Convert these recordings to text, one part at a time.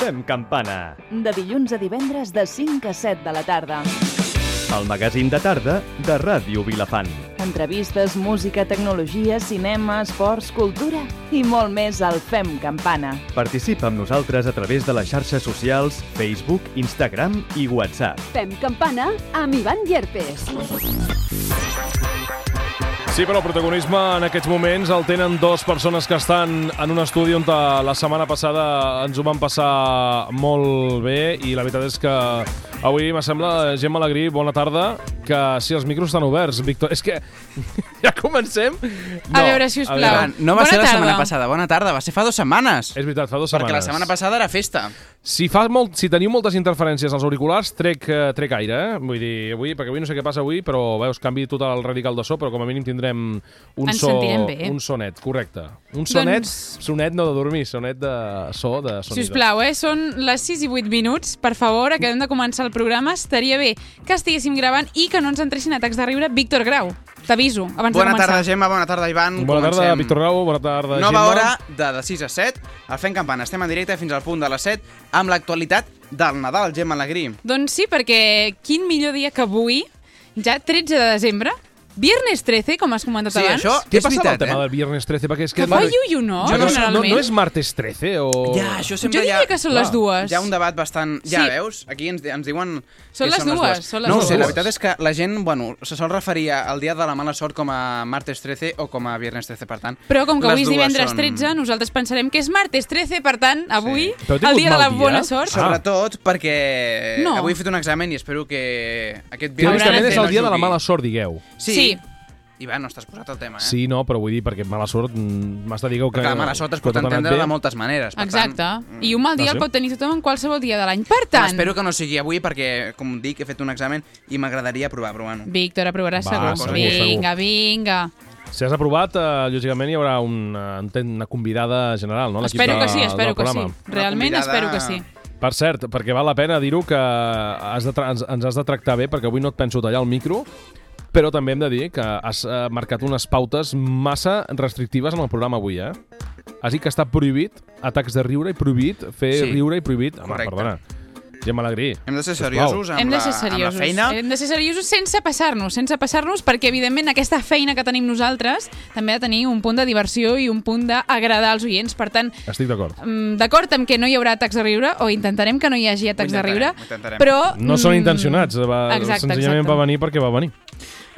Fem campana. De dilluns a divendres de 5 a 7 de la tarda. El magazín de tarda de Ràdio Vilafant. Entrevistes, música, tecnologia, cinema, esports, cultura i molt més al Fem Campana. Participa amb nosaltres a través de les xarxes socials Facebook, Instagram i WhatsApp. Fem campana amb Ivan Llerpes. Sí, però el protagonisme en aquests moments el tenen dues persones que estan en un estudi on la setmana passada ens ho van passar molt bé i la veritat és que avui m'assembla, Gemma Alegrí, bona tarda, que si els micros estan oberts, Víctor, és que ja comencem? No, a veure, si us plau. No va Bona ser la tarda. setmana passada, bona tarda, va ser fa dues setmanes. És veritat, fa dues Perquè setmanes. la setmana passada era festa. Si, fa molt, si teniu moltes interferències als auriculars, trec, eh, trec aire, eh? Vull dir, avui, perquè avui no sé què passa avui, però veus, canvi tot el radical de so, però com a mínim tindrem un Ens so... Un sonet, correcte. Un sonet, Doncs- sonet no de dormir, sonet de so, de sonido. Si us plau, eh? Són les 6 i 8 minuts. Per favor, acabem de començar el programa. Estaria bé que estiguéssim gravant i que no ens entressin atacs de riure Víctor Grau. T'aviso, abans Bona de començar. tarda, Gemma, bona tarda, Ivan. Bona tarda, Comencem. Víctor Grau, bona tarda, Nova Gemma. hora de, de 6 a 7, al Fent Campana. Estem en directe fins al punt de les 7 amb l'actualitat del Nadal, Gemma Alegrí. Doncs sí, perquè quin millor dia que avui, ja 13 de desembre, Viernes 13, com has comentat Sí, abans. això Què és passa amb el veritat, tema eh? del viernes 13? Perquè és que... Que fa iuiu, no? Jo no, no, generalment. no és martes 13 o... Ja, això sempre Jo hi ha... diria que són les dues. Hi ha un debat bastant... Ja Sí. veus? Aquí ens, ens diuen... Són que les dues, són les no ho sé, dues. la veritat és que la gent, bueno, se sol referir al dia de la mala sort com a martes 13 o com a viernes 13, per tant. Però com que les avui és dues divendres són- 13, nosaltres pensarem que és martes 13, per tant, avui, tingut el dia de la bona sort... Ah. Sobretot perquè No. avui he fet un examen i espero que aquest viernes Hauran Teòricament de és fer el dia de la mala sort, digueu. Sí. Sí. Ivan, no estàs posat al tema, eh? Sí, no, però vull dir, perquè mala sort mm, m'has de dir que... La mala sort es pot entendre de moltes maneres. Per Exacte. Tant, mm, I un mal dia el sí? pot tenir tothom en qualsevol dia de l'any. Per tant, Espero que no sigui avui perquè, com dic, he fet un examen i m'agradaria provar, però bueno. Víctor aprovarà Va, segur. segur, Vinga, vinga. Si has aprovat, eh, lògicament hi haurà una, entenc, una convidada general, no? Espero de, que sí, espero que sí. Realment convidada- espero que sí. Per cert, perquè val la pena dir-ho que has de ens, ens has de tractar bé, perquè avui no et penso tallar el micro, però també hem de dir que has eh, marcat unes pautes massa restrictives en el programa avui, eh? Has dit que està prohibit atacs de riure i prohibit fer Sí. riure i prohibit... Home, Correcte. perdona. Gemma Alegrí. Hem de ser seriosos amb, Hem de la, ser amb la seriosos. feina. Hem de ser seriosos sense passar-nos, sense passar-nos, perquè, evidentment, aquesta feina que tenim nosaltres també ha de tenir un punt de diversió i un punt d'agradar als oients. Per tant, Estic d'acord. mm, d'acord amb que no hi haurà atacs de riure, o intentarem que no hi hagi atacs de riure, intentarem. però... No són mm, intencionats, va, exacte, senzillament exacte. va venir perquè va venir.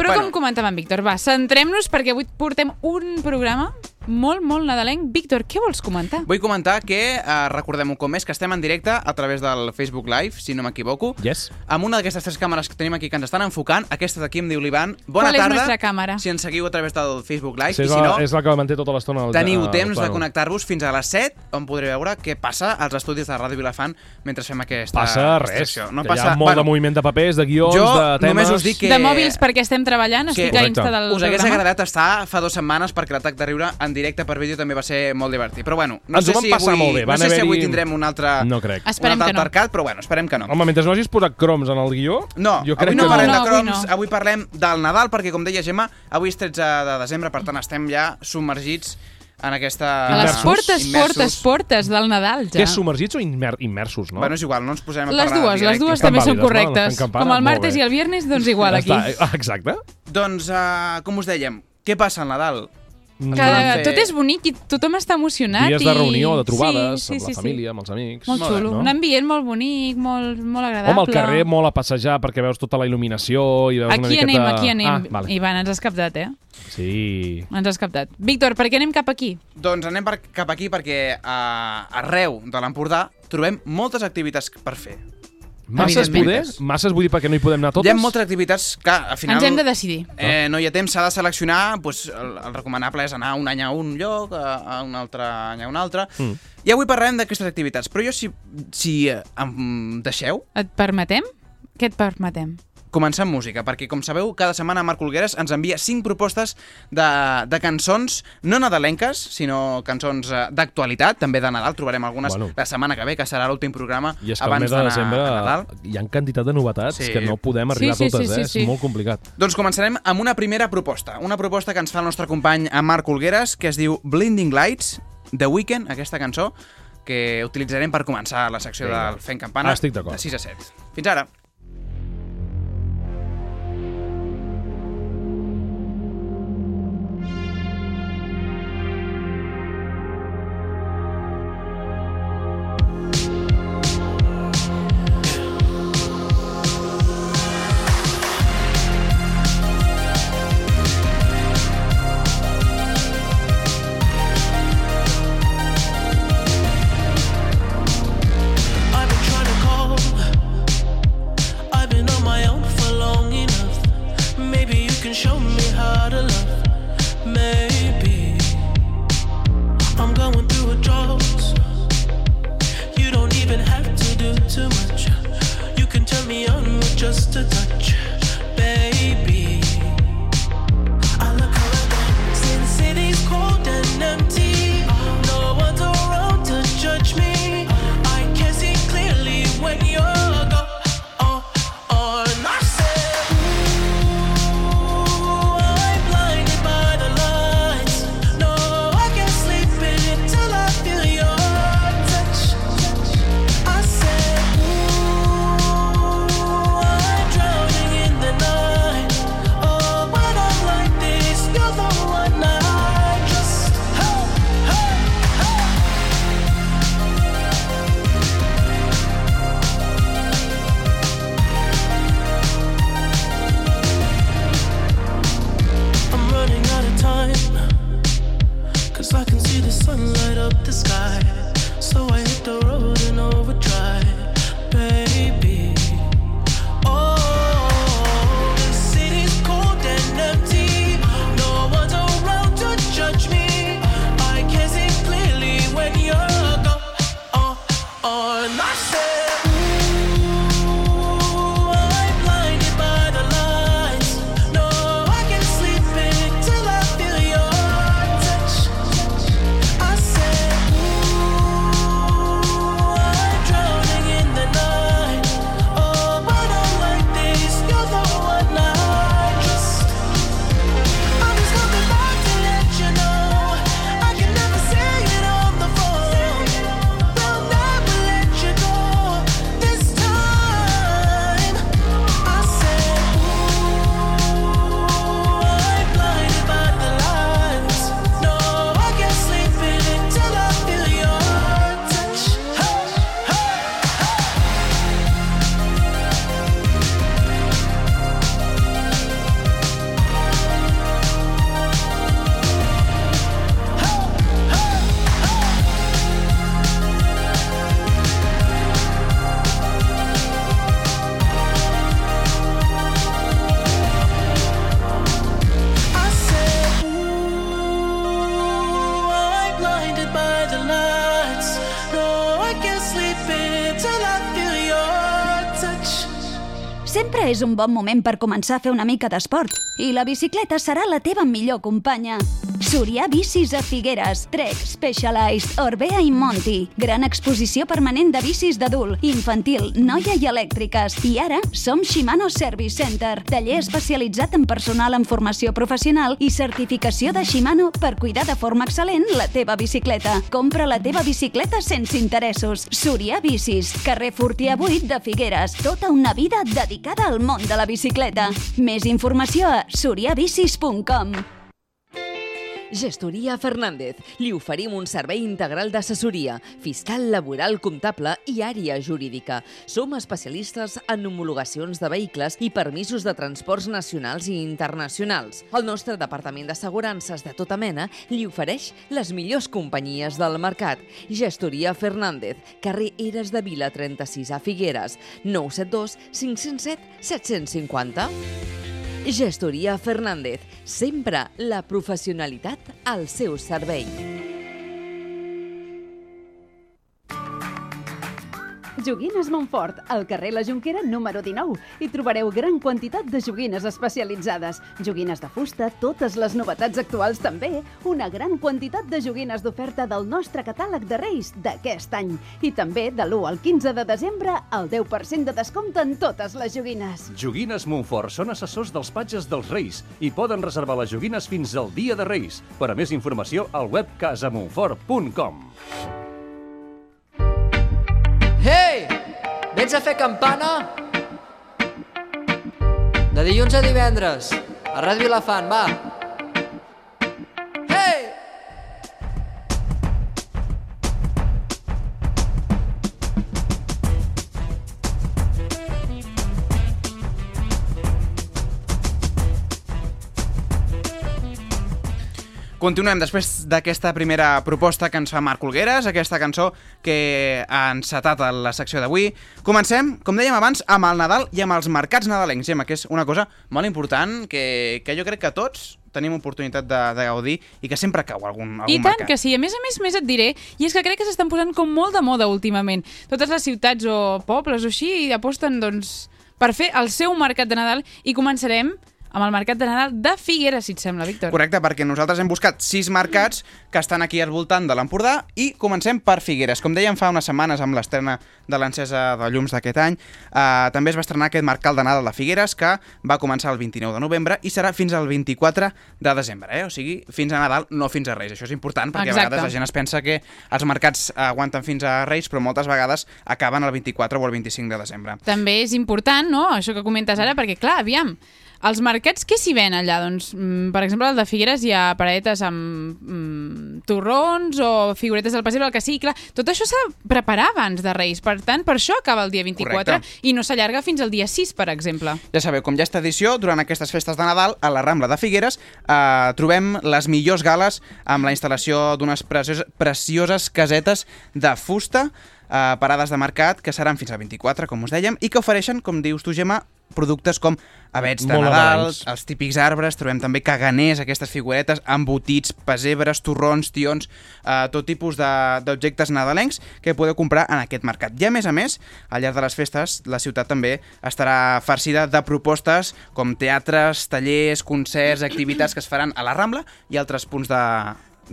Però Bueno. com comentava en Víctor, va, centrem-nos perquè avui portem un programa molt, molt nadalenc. Víctor, què vols comentar? Vull comentar que, eh, recordem un cop més, que estem en directe a través del Facebook Live, si no m'equivoco, Yes. amb una d'aquestes tres càmeres que tenim aquí que ens estan enfocant. Aquesta d'aquí em diu l'Ivan. Bona Qual és tarda. nostra càmera? Si ens seguiu a través del Facebook Live. Sí, I és, si la, no, és la que manté tota l'estona teniu temps de connectar-vos fins a les 7, on podreu veure què passa als estudis de Ràdio Vilafant mentre fem aquesta Passa res. No passa... Hi ha molt de moviment de papers, de guions, jo de temes... només us dic que... De mòbils perquè estem treballant, que- estic a. Insta del Us hagués programa. agradat estar fa dues setmanes perquè l'atac de riure en directe per vídeo també va ser molt divertit. Però bueno, no Ens sé si avui, molt bé, no van sé si avui tindrem un altre, No crec. Un altre que no. altercat, però bueno, esperem que no. Home, mentre no hagis posat croms en el guió, No, jo crec avui no, que... parlem No, de avui croms, no. avui parlem del Nadal, perquè com deia Gemma, avui és 13 de desembre, per tant estem ja submergits en aquesta... A les Immersos. portes, immersos. portes, portes del Nadal, ja. Què és submergits o immer immersos, no? Bueno, és igual, no ens posem a Les parlar dues, les dues també són vàlides, no? correctes. Campana, Com el martes i el viernes, doncs igual Ja aquí. està. Ah, Exacte. Doncs, uh, com us dèiem, què passa al Nadal? Mm. Fer- tot és bonic i tothom està emocionat. Dies i... de reunió, de trobades, sí, sí, amb sí, la família, amb els amics. Sí. Molt xulo. no? Un ambient molt bonic, molt, molt agradable. Home, al carrer molt a passejar perquè veus tota la il·luminació i veus una Aquí miqueta... anem, aquí anem. Ah, vale. Ivan, ens has captat, eh? Sí. Ens has captat. Víctor, per què anem cap aquí? Doncs anem per, cap aquí perquè uh, arreu de l'Empordà trobem moltes activitats per fer. Masses poder? Masses vull dir perquè no hi podem anar totes? Hi ha moltes activitats que al final... Ens hem de decidir. Eh, no hi ha temps, s'ha de seleccionar, doncs, el, el recomanable és anar un any a un lloc, a, a un altre any a un altre, Mm. i avui parlarem d'aquestes activitats, però jo si, si em deixeu, Et permetem? Què et permetem? Començar amb música, perquè com sabeu, cada setmana Marc Olgueres ens envia 5 propostes de, de cançons, no nadalenques, sinó cançons eh, d'actualitat, també de Nadal, trobarem algunes Bueno. la setmana que ve, que serà l'últim programa I és que abans de desembre a Nadal. hi ha quantitat de novetats Sí. que no podem arribar Sí, sí, a totes, sí, eh? sí, sí. És molt complicat. Doncs començarem amb una primera proposta. Una proposta que ens fa el nostre company en Marc Olgueres, que es diu Blinding Lights, The Weeknd, aquesta cançó, que utilitzarem per començar la secció Vinga. del Fent Campana Estic d'acord. de 6 a 7. Fins ara. Sempre és un bon moment per començar a fer una mica d'esport. I la bicicleta serà la teva millor companya. Sorià Bicis a Figueres, Trek, Specialized, Orbea i Monti. Gran exposició permanent de bicis d'adult, infantil, noia i elèctriques. I ara som Shimano Service Center, taller especialitzat en personal en formació professional i certificació de Shimano per cuidar de forma excel·lent la teva bicicleta. Compra la teva bicicleta sense interessos. Sorià Bicis, carrer Fortià 8 de Figueres. Tota una vida dedicada al món de la bicicleta. Més informació a soriabicis.com. Gestoria Fernández. Li oferim un servei integral d'assessoria, fiscal, laboral, comptable i àrea jurídica. Som especialistes en homologacions de vehicles i permisos de transports nacionals i internacionals. El nostre departament d'assegurances de tota mena li ofereix les millors companyies del mercat. Gestoria Fernández, carrer Eres de Vila 36 a Figueres, 972 507 750. Gestoria Fernández, sempre la professionalitat al seu servei. Joguines Montfort, al carrer La Jonquera número 19. Hi trobareu gran quantitat de joguines especialitzades. Joguines de fusta, totes les novetats actuals també. Una gran quantitat de joguines d'oferta del nostre catàleg de Reis d'aquest any. I també de l'1 al 15 de desembre el 10% de descompte en totes les joguines. Joguines Montfort són assessors dels patges dels Reis i poden reservar les joguines fins al dia de Reis. Per a més informació, al web casamontfort.com. Vens a fer campana? De dilluns a divendres, a Ràdio Vilafant, va. Continuem després d'aquesta primera proposta que ens fa Marc Olgueres, aquesta cançó que ha encetat a la secció d'avui. Comencem, com dèiem abans, amb el Nadal i amb els mercats nadalencs, Gemma, que és una cosa molt important que, que jo crec que tots tenim oportunitat de, de gaudir i que sempre cau algun, algun I tant mercat. que sí, a més a més, més et diré, i és que crec que s'estan posant com molt de moda últimament. Totes les ciutats o pobles o així aposten, doncs, per fer el seu mercat de Nadal i començarem amb el mercat de Nadal de Figueres, si et sembla, Víctor. Correcte, perquè nosaltres hem buscat sis mercats que estan aquí al voltant de l'Empordà i comencem per Figueres. Com dèiem fa unes setmanes amb l'estrena de l'encesa de llums d'aquest any, eh, també es va estrenar aquest mercat de Nadal de Figueres que va començar el 29 de novembre i serà fins al 24 de desembre, eh? o sigui, fins a Nadal, no fins a Reis. Això és important perquè Exacte. a vegades la gent es pensa que els mercats aguanten fins a Reis, però moltes vegades acaben el 24 o el 25 de desembre. També és important, no?, això que comentes ara, perquè, clar, aviam, els mercats, què s'hi ven allà? Doncs, mm, per exemple, al de Figueres hi ha paradetes amb mm, torrons o figuretes del pessebre, el que sigui. Clar, tot això s'ha de preparar abans de Reis. Per tant, per això acaba el dia 24 Correcte. i no s'allarga fins al dia 6, per exemple. Ja sabeu, com ja és tradició, durant aquestes festes de Nadal, a la Rambla de Figueres, eh, trobem les millors gales amb la instal·lació d'unes precioses, precioses casetes de fusta, eh, parades de mercat, que seran fins al 24, com us dèiem, i que ofereixen, com dius tu, Gemma, productes com avets de Molt Nadal, nadalencs. els típics arbres, trobem també caganers, aquestes figuretes, embotits, pesebres, torrons, tions, eh, tot tipus d'objectes nadalencs que podeu comprar en aquest mercat. I a més a més, al llarg de les festes, la ciutat també estarà farcida de propostes com teatres, tallers, concerts, activitats que es faran a la Rambla i altres punts de,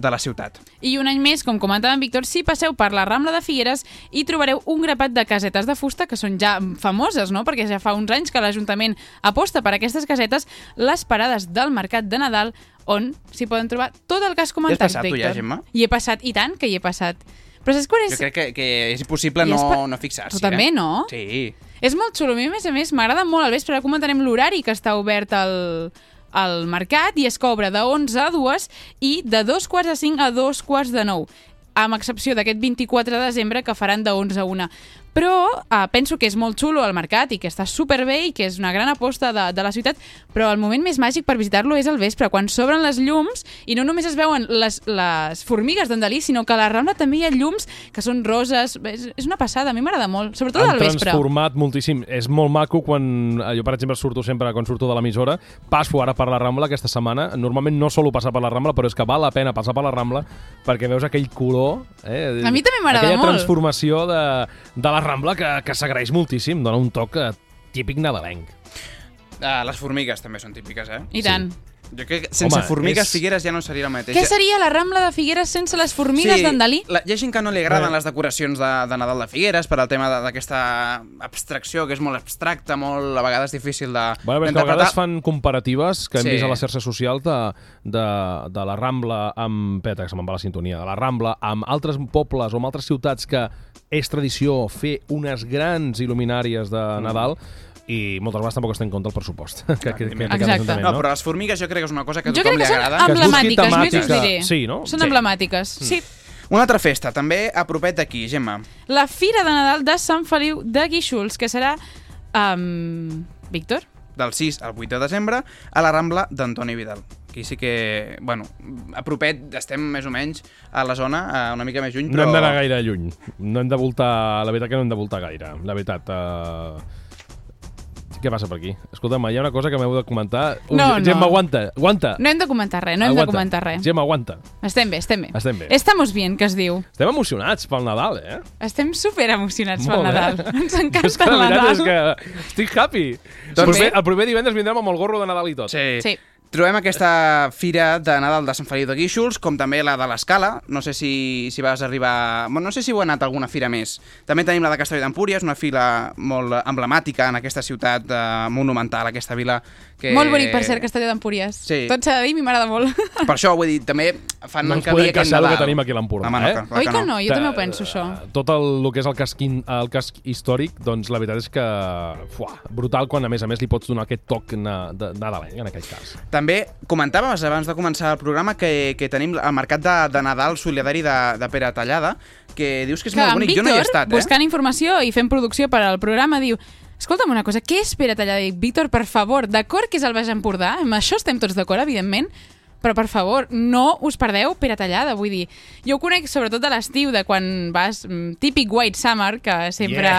de la ciutat. I un any més, com comentava en Víctor, si passeu per la Rambla de Figueres i trobareu un grapat de casetes de fusta que són ja famoses, no? perquè ja fa uns anys que l'Ajuntament aposta per aquestes casetes, les parades del Mercat de Nadal, on s'hi poden trobar tot el que has comentat, passat, tu, Víctor. ja, Gemma? Hi he passat, i tant que hi he passat. Però saps quan és... Jo crec que, que és impossible I no, per- no fixar-s'hi. Tu també, eh? no? Sí. És molt xulo. A mi, a més a més, m'agrada molt al vespre. Ara comentarem l'horari que està obert al, al mercat i es cobra de 11 a 2 i de 2 quarts de 5 a 2 quarts de 9 amb excepció d'aquest 24 de desembre que faran de 11 a 1. Però eh, penso que és molt xulo el mercat i que està superbé i que és una gran aposta de, de la ciutat, però el moment més màgic per visitar-lo és al vespre, quan s'obren les llums i no només es veuen les, les formigues d'en Dalí, sinó que a la Rambla també hi ha llums que són roses. És, és una passada, a mi m'agrada molt, sobretot Han al vespre. transformat moltíssim. És molt maco quan... eh, Jo, per exemple, surto sempre, quan surto de l'emissora, passo ara per la Rambla aquesta setmana. Normalment no solo passar per la Rambla, però és que val la pena passar per la Rambla perquè veus aquell color... Eh? A mi també m'agrada Aquella molt. transformació de, de la Rambla que, que s'agraeix moltíssim. Dona un toc eh, típic nadalenc. Uh, les formigues també són típiques, eh? I tant. Jo crec que sense Home, formigues és- Figueres ja no seria la mateixa. Què seria la Rambla de Figueres sense les formigues Sí, d'en Dalí? La, hi ha gent que no li agraden Bé. les decoracions de, de Nadal de Figueres per al tema d'aquesta abstracció que és molt abstracta, molt a vegades difícil de Bueno, que a vegades fan comparatives que hem Sí. vist a les xarxes socials de, de, de la Rambla amb... Peta, que se me'n va la sintonia. De la Rambla amb altres pobles o amb altres ciutats que és tradició fer unes grans il·luminàries de Mm. I moltes vegades tampoc es té en compte el pressupost que, que, que, que Exacte. No, no? però les formigues jo crec que és una cosa que a Jo tothom crec que li són agrada. Que es busqui emblemàtiques, més us diré. Sí, no? Són Sí. emblemàtiques, sí. Una altra festa, també a propet d'aquí, Gemma. La Fira de Nadal de Sant Feliu de Guíxols, que serà... Um, Víctor? del 6 al 8 de desembre a la Rambla d'Antoni Vidal. Aquí sí que, bueno, a propet estem més o menys a la zona, eh, una mica més lluny, No però... hem d'anar gaire lluny. No hem de voltar... La veritat que no hem de voltar gaire. La veritat... Uh... Què passa per aquí? Escolta'm, hi ha una cosa que m'heu de comentar. Ui, No, no. Gemma, aguanta, aguanta. No hem de comentar res, no hem de Aguanta. comentar res. Gemma, aguanta. Estem bé, estem bé. Estem bé. Estamos bien, que es diu. Estem emocionats pel Nadal, eh? Estem super emocionats pel Molt bé. Nadal. Ens És encanta que el la veritat Nadal. és que estic happy. Doncs el, proper, bé. el proper divendres vindrem amb el gorro de Nadal i tot. Sí. Sí. Trobem aquesta fira de Nadal de Sant Feliu de Guíxols, com també la de l'Escala. No sé si, si vas arribar... Bueno, no sé si heu anat a alguna fira més. També tenim la de Castelló d'Empúries, una fila molt emblemàtica en aquesta ciutat eh, monumental, aquesta vila que... Molt bonic, per cert, Castelló d'Empúries. Sí. Tot s'ha de dir, a mi m'agrada molt. Per això, vull dir, també fan No ens encabir podem aquest queixar del Nadal. que tenim aquí a l'Empordà, no, eh? Oi que no? Jo també ho penso, això. Tot el, el que és el casc, in, el casc històric, doncs la veritat és que... Fuà, brutal quan a més a més li pots donar aquest toc na, de, nadalenc, en aquest cas. També comentàvem abans de començar el programa que, que tenim el mercat de, de Nadal solidari de, de Pere Tallada, que dius que és que molt bonic. Víctor, jo no hi he estat, eh? buscant informació i fent producció per al programa, diu Escolta'm una cosa, què és Pere Tallada? Dic, Víctor, per favor, d'acord que és el Baix Empordà, amb això estem tots d'acord, evidentment, però per favor, no us perdeu Pere Tallada, vull dir, jo ho conec sobretot a l'estiu, de quan vas, mm, típic White Summer, que sempre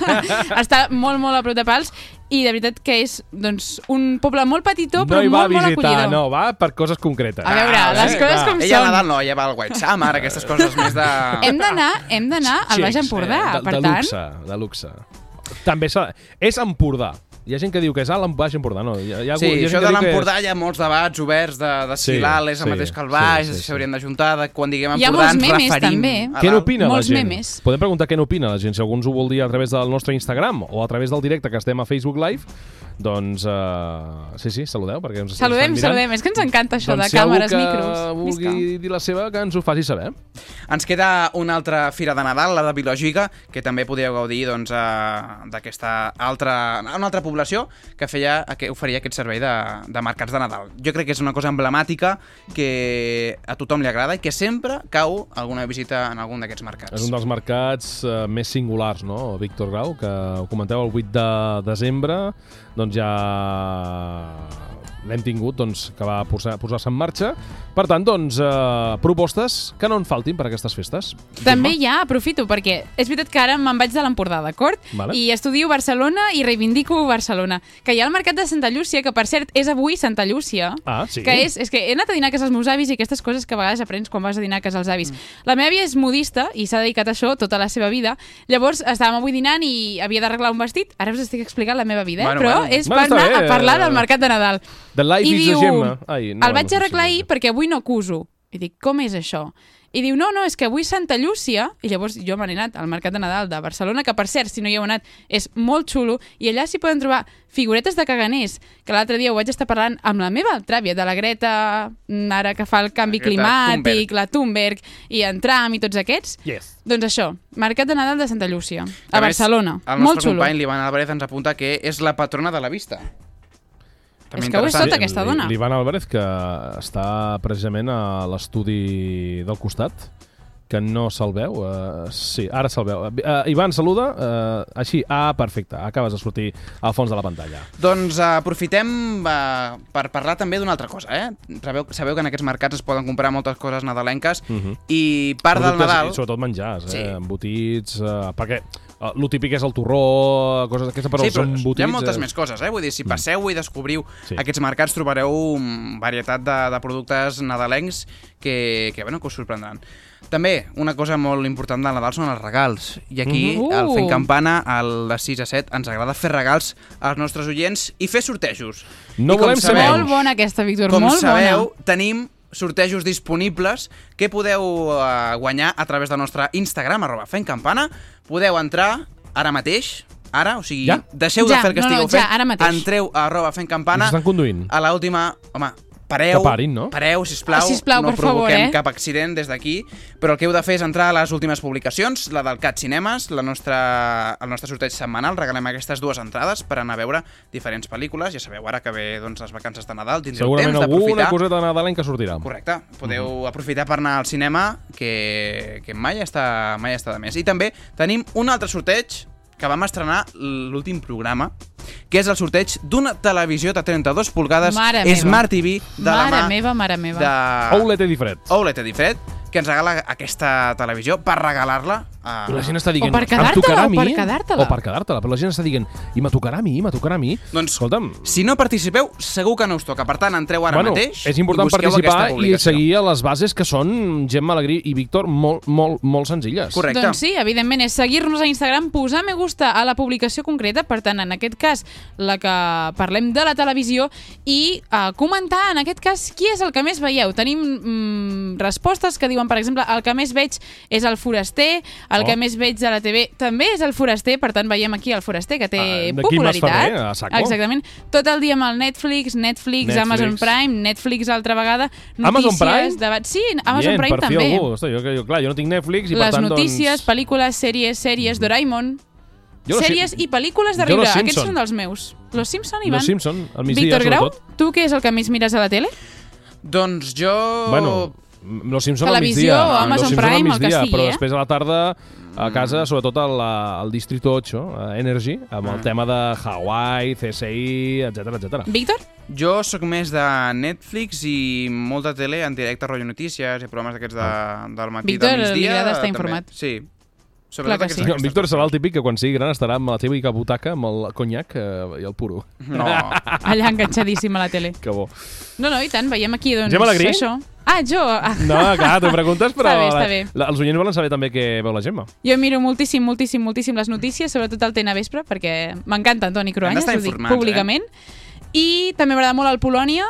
està molt, molt a prop de pals, i de veritat que és doncs, un poble molt petitó, però no hi va molt, molt visitar, acollidor. no, va per coses concretes. A veure, les coses com Ella són. Nadal no, ella va al White Summer, aquestes coses més de... Hem d'anar hem d'anar al Baix Empordà, eh, de, per de tant... luxe, de luxe. També és Empordà. Hi ha gent que diu que és alt, Baix Empordà. No, hi ha, hi ha, Sí, hi ha això de l'Empordà és- hi ha molts debats oberts de, de si Sí, l'alt és el sí, mateix que el baix, sí, sí, si sí. s'haurien d'ajuntar, de quan diguem Hi ha Empordà molts memes, referim també. Què n'opina la gent? memes. Podem preguntar què n'opina la gent. Si algú ens ho vol dir a través del nostre Instagram o a través del directe que estem a Facebook Live, doncs... Uh, sí, sí, saludeu, perquè ens Saludem, estan mirant. saludem. És que ens encanta això doncs de si càmeres, micros. vulgui Visca. dir la seva, que ens ho faci saber. Ens queda una altra fira de Nadal, la de Biològica, que també podíeu gaudir doncs, eh, d'aquesta altra, una altra població que feia, que oferia aquest servei de, de mercats de Nadal. Jo crec que és una cosa emblemàtica que a tothom li agrada i que sempre cau alguna visita en algun d'aquests mercats. És un dels mercats uh, més singulars, no, Víctor Grau, que ho comenteu el 8 de desembre, doncs ja l'hem tingut, doncs, que va posar- posar-se en marxa. Per tant, doncs, eh, propostes que no en faltin per a aquestes festes. També ja aprofito, perquè és veritat que ara me'n vaig de l'Empordà, d'acord? Vale. I estudio Barcelona i reivindico Barcelona. Que hi ha el mercat de Santa Llúcia, que per cert és avui Santa Llúcia. Ah, sí? Que és, és que he anat a dinar a casa dels meus avis i aquestes coses que a vegades aprens quan vas a dinar a casa dels avis. La meva àvia és modista i s'ha dedicat a això tota la seva vida. Llavors estàvem avui dinant i havia d'arreglar un vestit. Ara us estic explicant la meva vida, eh? Bueno, però bueno. és per anar bé, a parlar del mercat de Nadal. The Life I is diu, a Gemma. Ai, no, el vaig no arreglar ahir perquè avui no acuso. I dic, com és això? I diu, no, no, és que avui Santa Llúcia, i llavors jo me n'he anat al Mercat de Nadal de Barcelona, que per cert, si no hi heu anat, és molt xulo, i allà s'hi poden trobar figuretes de caganers, que l'altre dia ho vaig estar parlant amb la meva altra àvia, de la Greta, mm, ara que fa el canvi Greta climàtic, Thunberg. la Thunberg, i en Trump i tots aquests. Yes. Doncs això, Mercat de Nadal de Santa Llúcia, a, A més, Barcelona. El molt nostre xulo. company, l'Ivan Álvarez, ens apunta que és la patrona de la vista. També És que ho és tot aquesta dona. L'Ivan Álvarez, que està precisament a l'estudi del costat, que no se'l veu. Uh, sí, ara se'l veu. Uh, Ivan, saluda. Uh, així, ah, perfecte. Acabes de sortir al fons de la pantalla. Doncs uh, aprofitem uh, per parlar també d'una altra cosa, eh? Sabeu, sabeu que en aquests mercats es poden comprar moltes coses nadalenques Uh -huh. i part del Productes Nadal... I sobretot menjars, Sí. eh? Embotits, uh, perquè uh, lo típic és el torró, coses d'aquestes, però sí, però són embotits... hi ha moltes eh? més coses, eh? Vull dir, si passeu i descobriu Sí. aquests mercats trobareu mm, varietat de, de productes nadalencs que, que, bueno, que us sorprendran. També, una cosa molt important del Nadal són els regals. I aquí, Mhm. al Fent Uh. Campana, al de 6 a 7, ens agrada fer regals als nostres oients i fer sortejos. No I com volem ser sabeu- Molt bona aquesta, Víctor, com molt sabeu, bona. tenim sortejos disponibles que podeu uh, guanyar a través del nostre Instagram, arroba fent campana. Podeu entrar ara mateix, ara, o sigui, Ja? deixeu Ja, de fer el que no, no, estigueu ja, fent, ara mateix. entreu a arroba fent campana, s'estan conduint. a l'última, home, pareu, Que parin, no? pareu, sisplau, Ah, sisplau, no per favor, provoquem eh? cap accident des d'aquí, però el que heu de fer és entrar a les últimes publicacions, la del Cat Cinemes, la nostra, el nostre sorteig setmanal, regalem aquestes dues entrades per anar a veure diferents pel·lícules, ja sabeu, ara que ve doncs, les vacances de Nadal, tindreu Segurament temps alguna d'aprofitar. coseta nadalenca sortirà. Correcte. Podeu aprofitar per anar al cinema, que, que mai, està, mai està de més. I també tenim un altre sorteig que vam estrenar l'últim programa, que és el sorteig d'una televisió de 32 pulgades Mare meva. Smart TV de la Mare mà meva, mare meva. de OLED Edifred. OLED Edifred, que ens regala aquesta televisió per regalar-la a... I la gent està dient, O per quedar-te-la, tocarà a o per quedar-te-la. O per quedar-te-la, però la gent està dient, i me tocarà a mi, me tocarà a mi. Doncs, Escolta'm, si no participeu, segur que no us toca. Per tant, entreu ara bueno, mateix és important i participar i seguir a les bases que són Gemma Alegrí i Víctor molt, molt, molt senzilles. Correcte. Doncs sí, evidentment, és seguir-nos a Instagram, posar me gusta a la publicació concreta, per tant, en aquest cas, la que parlem de la televisió, i uh, comentar, en aquest cas, qui és el que més veieu. Tenim mm, respostes que diuen, per exemple, el que més veig és el foraster, el Oh. que més veig a la TV també és el foraster, per tant, veiem aquí el foraster, que té Ah, popularitat. Saco. Exactament. Tot el dia amb el Netflix, Netflix, Netflix. Amazon Prime, Netflix altra vegada, Amazon notícies, Prime? debats... Sí, Amazon Bien, Prime per també. Algú. Hosti, jo, jo, clar, jo no tinc Netflix i per Les tant, notícies, doncs... pel·lícules, sèries, sèries, Doraemon... Jo Sèries i pel·lícules de riure. Aquests són dels meus. Los Simpson, Ivan. Los Simpson, al migdia, Víctor Grau, sobretot. tu què és el que més mires a la tele? Doncs jo... Bueno, Los Simpson al Televisió migdia. o Amazon Los Simpson al Prime, el que migdia, sigui, Però eh? després a la tarda, a casa, sobretot al, al Distrito 8, a Energy, amb Ah. el tema de Hawaii, CSI, etc etc. Víctor? Jo sóc més de Netflix i molta tele en directe, rotllo notícies i programes d'aquests de, del matí, Víctor, del li migdia. agrada estar també. informat. Sí. Clar que sí. No, Víctor serà el típic que quan sigui gran estarà amb la teva butaca amb el conyac eh, i el puro. No. Allà enganxadíssim a la tele. Que bo. No, no, i tant, veiem aquí, doncs, Gemma Alegrí? això. Ah, jo! Ah. No, clar, tu preguntes, però Està bé, està bé. La, els oients volen saber també què veu la Gemma. Jo miro moltíssim, moltíssim, moltíssim les notícies, sobretot el TN Vespre, perquè m'encanta Antoni Cruanyes, ho dic informats, públicament. I també m'agrada molt el Polònia,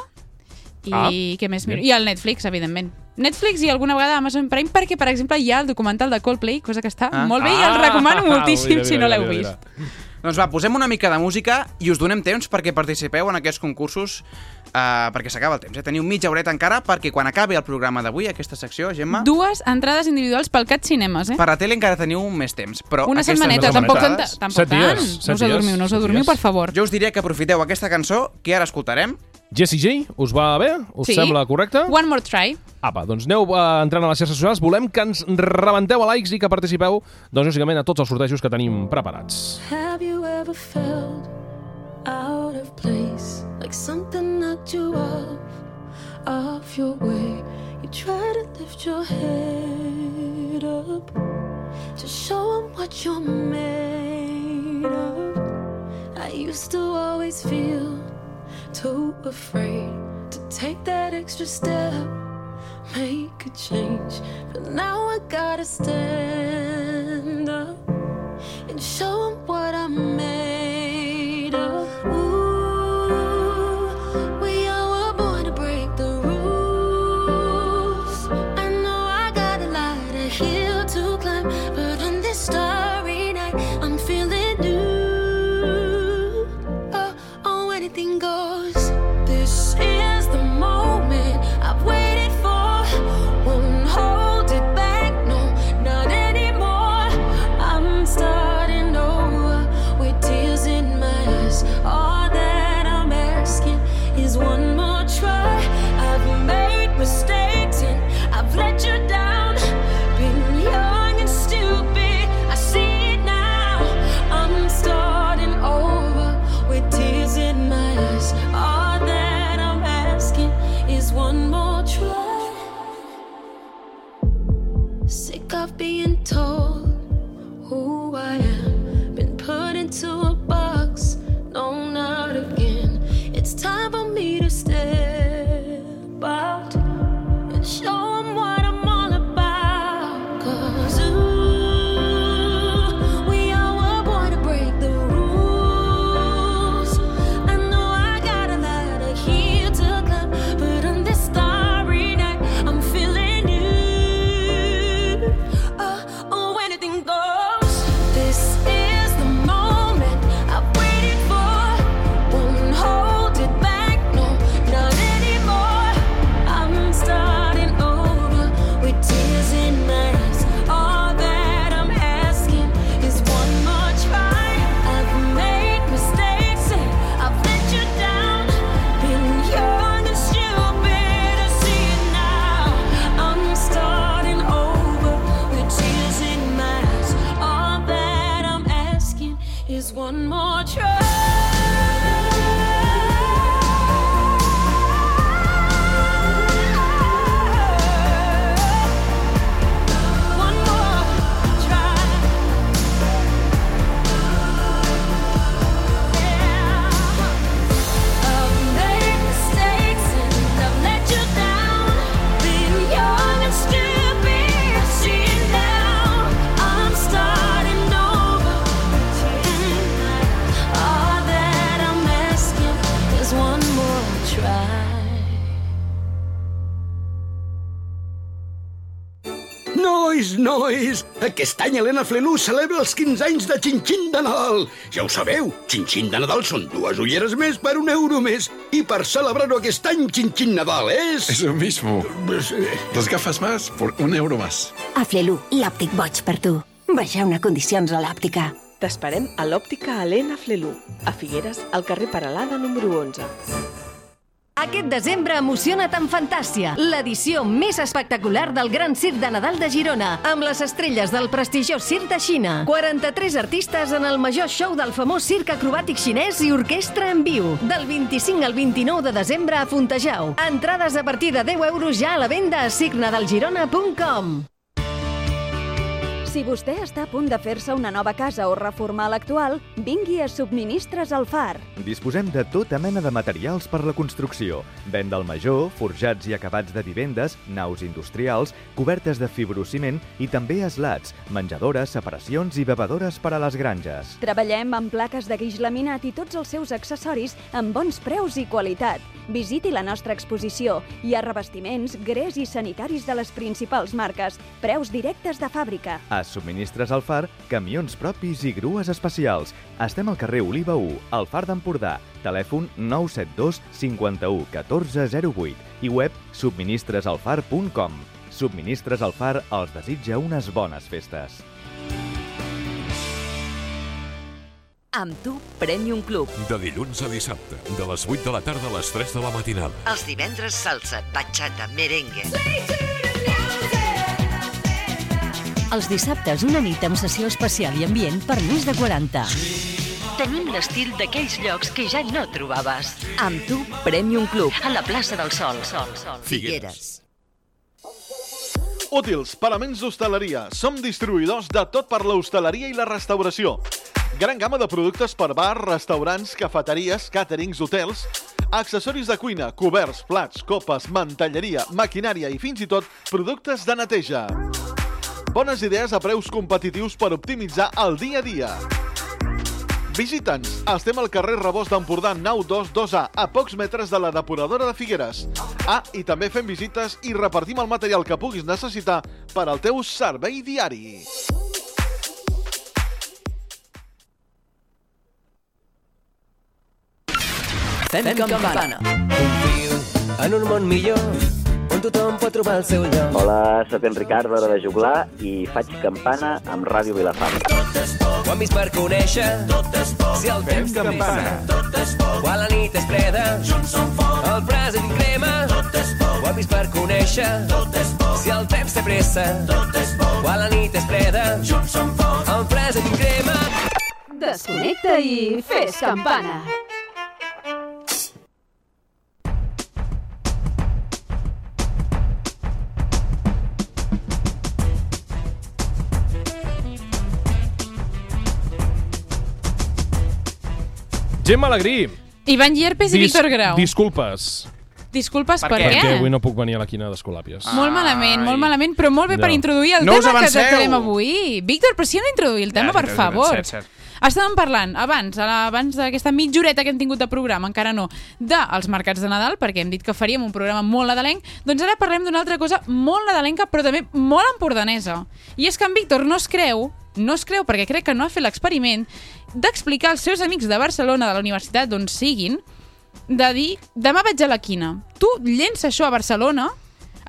i Ah, què més miro? bé. I el Netflix, evidentment. Netflix i alguna vegada Amazon Prime, perquè, per exemple, hi ha el documental de Coldplay, cosa que està Ah. molt bé i el recomano moltíssim mira, si mira, no l'heu mira, vist. mira. Doncs va, posem una mica de música i us donem temps perquè participeu en aquests concursos uh, perquè s'acaba el temps. Eh? Teniu mitja horeta encara perquè quan acabi el programa d'avui, aquesta secció, Gemma, Dues entrades individuals pel Cat Cinemes, eh? per la tele encara teniu més temps. Però Una setmaneta, tampoc, tanta, tampoc Set dies, tant. set No us dies, adormiu, no us adormiu, dies. per favor. Jo us diria que aprofiteu aquesta cançó que ara escoltarem. Jessie J, us va bé? Us Sí. sembla correcte? One more try. Apa, doncs aneu uh, entrant a les xarxes socials. Volem que ens rebenteu a likes i que participeu, doncs, lògicament, a tots els sortejos que tenim preparats. Have you ever felt out of place? Like something knocked you off, off your way. You try to lift your head up to show 'em what you're made of. I used to always feel too afraid to take that extra step, make a change. But now I gotta stand up and show 'em what I'm made any Helena Flelú celebra els 15 anys de Xinxin de Nadal. Ja ho sabeu, Xinxin de Nadal són dues ulleres més per un euro més. I per celebrar-ho aquest any, Xinxin Nadal és... Eso mismo. Dos gafas más por un euro más. A Flelu, l'òptic boig per tu. Vegeu una condicions a l'òptica. T'esperem a l'òptica Helena Flelú, a Figueres, al carrer Paralada número 11. Aquest desembre emociona't amb Fantàcia, l'edició més espectacular del Gran Circ de Nadal de Girona, amb les estrelles del prestigiós Circ de Xina. 43 artistes en el major show del famós circ acrobàtic xinès i orquestra en viu. Del 25 al 29 de desembre a Fontejau. Entrades a partir de 10 euros ja a la venda a circnadalgirona.com. Si vostè està a punt de fer-se una nova casa o reformar l'actual, vingui a Subministres al Far. Disposem de tota mena de materials per la construcció. Venda al major, forjats i acabats de vivendes, naus industrials, cobertes de fibrociment i també eslats, menjadores, separacions i bevedores per a les granges. Treballem amb plaques de guix laminat i tots els seus accessoris amb bons preus i qualitat. Visiti la nostra exposició. Hi ha revestiments, grés i sanitaris de les principals marques. Preus directes de fàbrica. A Subministres al Far, camions propis i grues especials. Estem al carrer Oliva 1, al Far d'Empordà. Telèfon 972 51 14 08 i web subministresalfar.com. Subministres al Far els desitja unes bones festes. Amb tu, Premium Club. De dilluns a dissabte, de les 8 de la tarda a les 3 de la matinada. Els divendres salsa, bachata, merengue. Els dissabtes una nit amb sessió especial i ambient per més de 40. Tenim l'estil d'aquells llocs que ja no trobaves. Amb tu, Premium Club. A la plaça del Sol. Sol, Sol. Figueres. Útils, paraments d'hostaleria. Som distribuïdors de tot per l'hostaleria i la restauració. Gran gamma de productes per bar, restaurants, cafeteries, càterings, hotels, accessoris de cuina, coberts, plats, copes, mantelleria, maquinària i fins i tot productes de neteja. Bones idees a preus competitius per optimitzar el dia a dia. Visita'ns. Estem al carrer Rebost d'Empordà 922A, a pocs metres de la depuradora de Figueres. Ah, i també fem visites i repartim el material que puguis necessitar per al teu servei diari. Fem campana. Confio en un món millor on tothom pot trobar el seu lloc. Hola, sóc en Ricard, d'Hora de Juglar, i faig campana amb Ràdio Vilafant. Ho hem vist per conèixer. Si el temps campana. Quan la nit és freda. El present crema. Ho hem vist per conèixer. Si el temps té pressa. Quan la nit és freda. El present crema. Desconnecta i fes campana. Gemma Alegrí. Ivan Llerpes i Víctor Grau. Disculpes. Disculpes, per, què? Perquè avui no puc venir a la quina d'Escolàpies. Molt malament, molt malament, però molt bé No. per introduir el No tema que tractarem avui. Víctor, però si hem d'introduir el tema, Ja, per favor. cert, cert. Estàvem parlant abans, abans d'aquesta mitjoreta que hem tingut de programa, encara no, dels mercats de Nadal, perquè hem dit que faríem un programa molt nadalenc, doncs ara parlem d'una altra cosa molt nadalenca, però també molt empordanesa. I és que en Víctor no es creu, no es creu perquè crec que no ha fet l'experiment, d'explicar als seus amics de Barcelona, de la universitat d'on siguin, de dir, demà vaig a la quina. Tu llença això a Barcelona,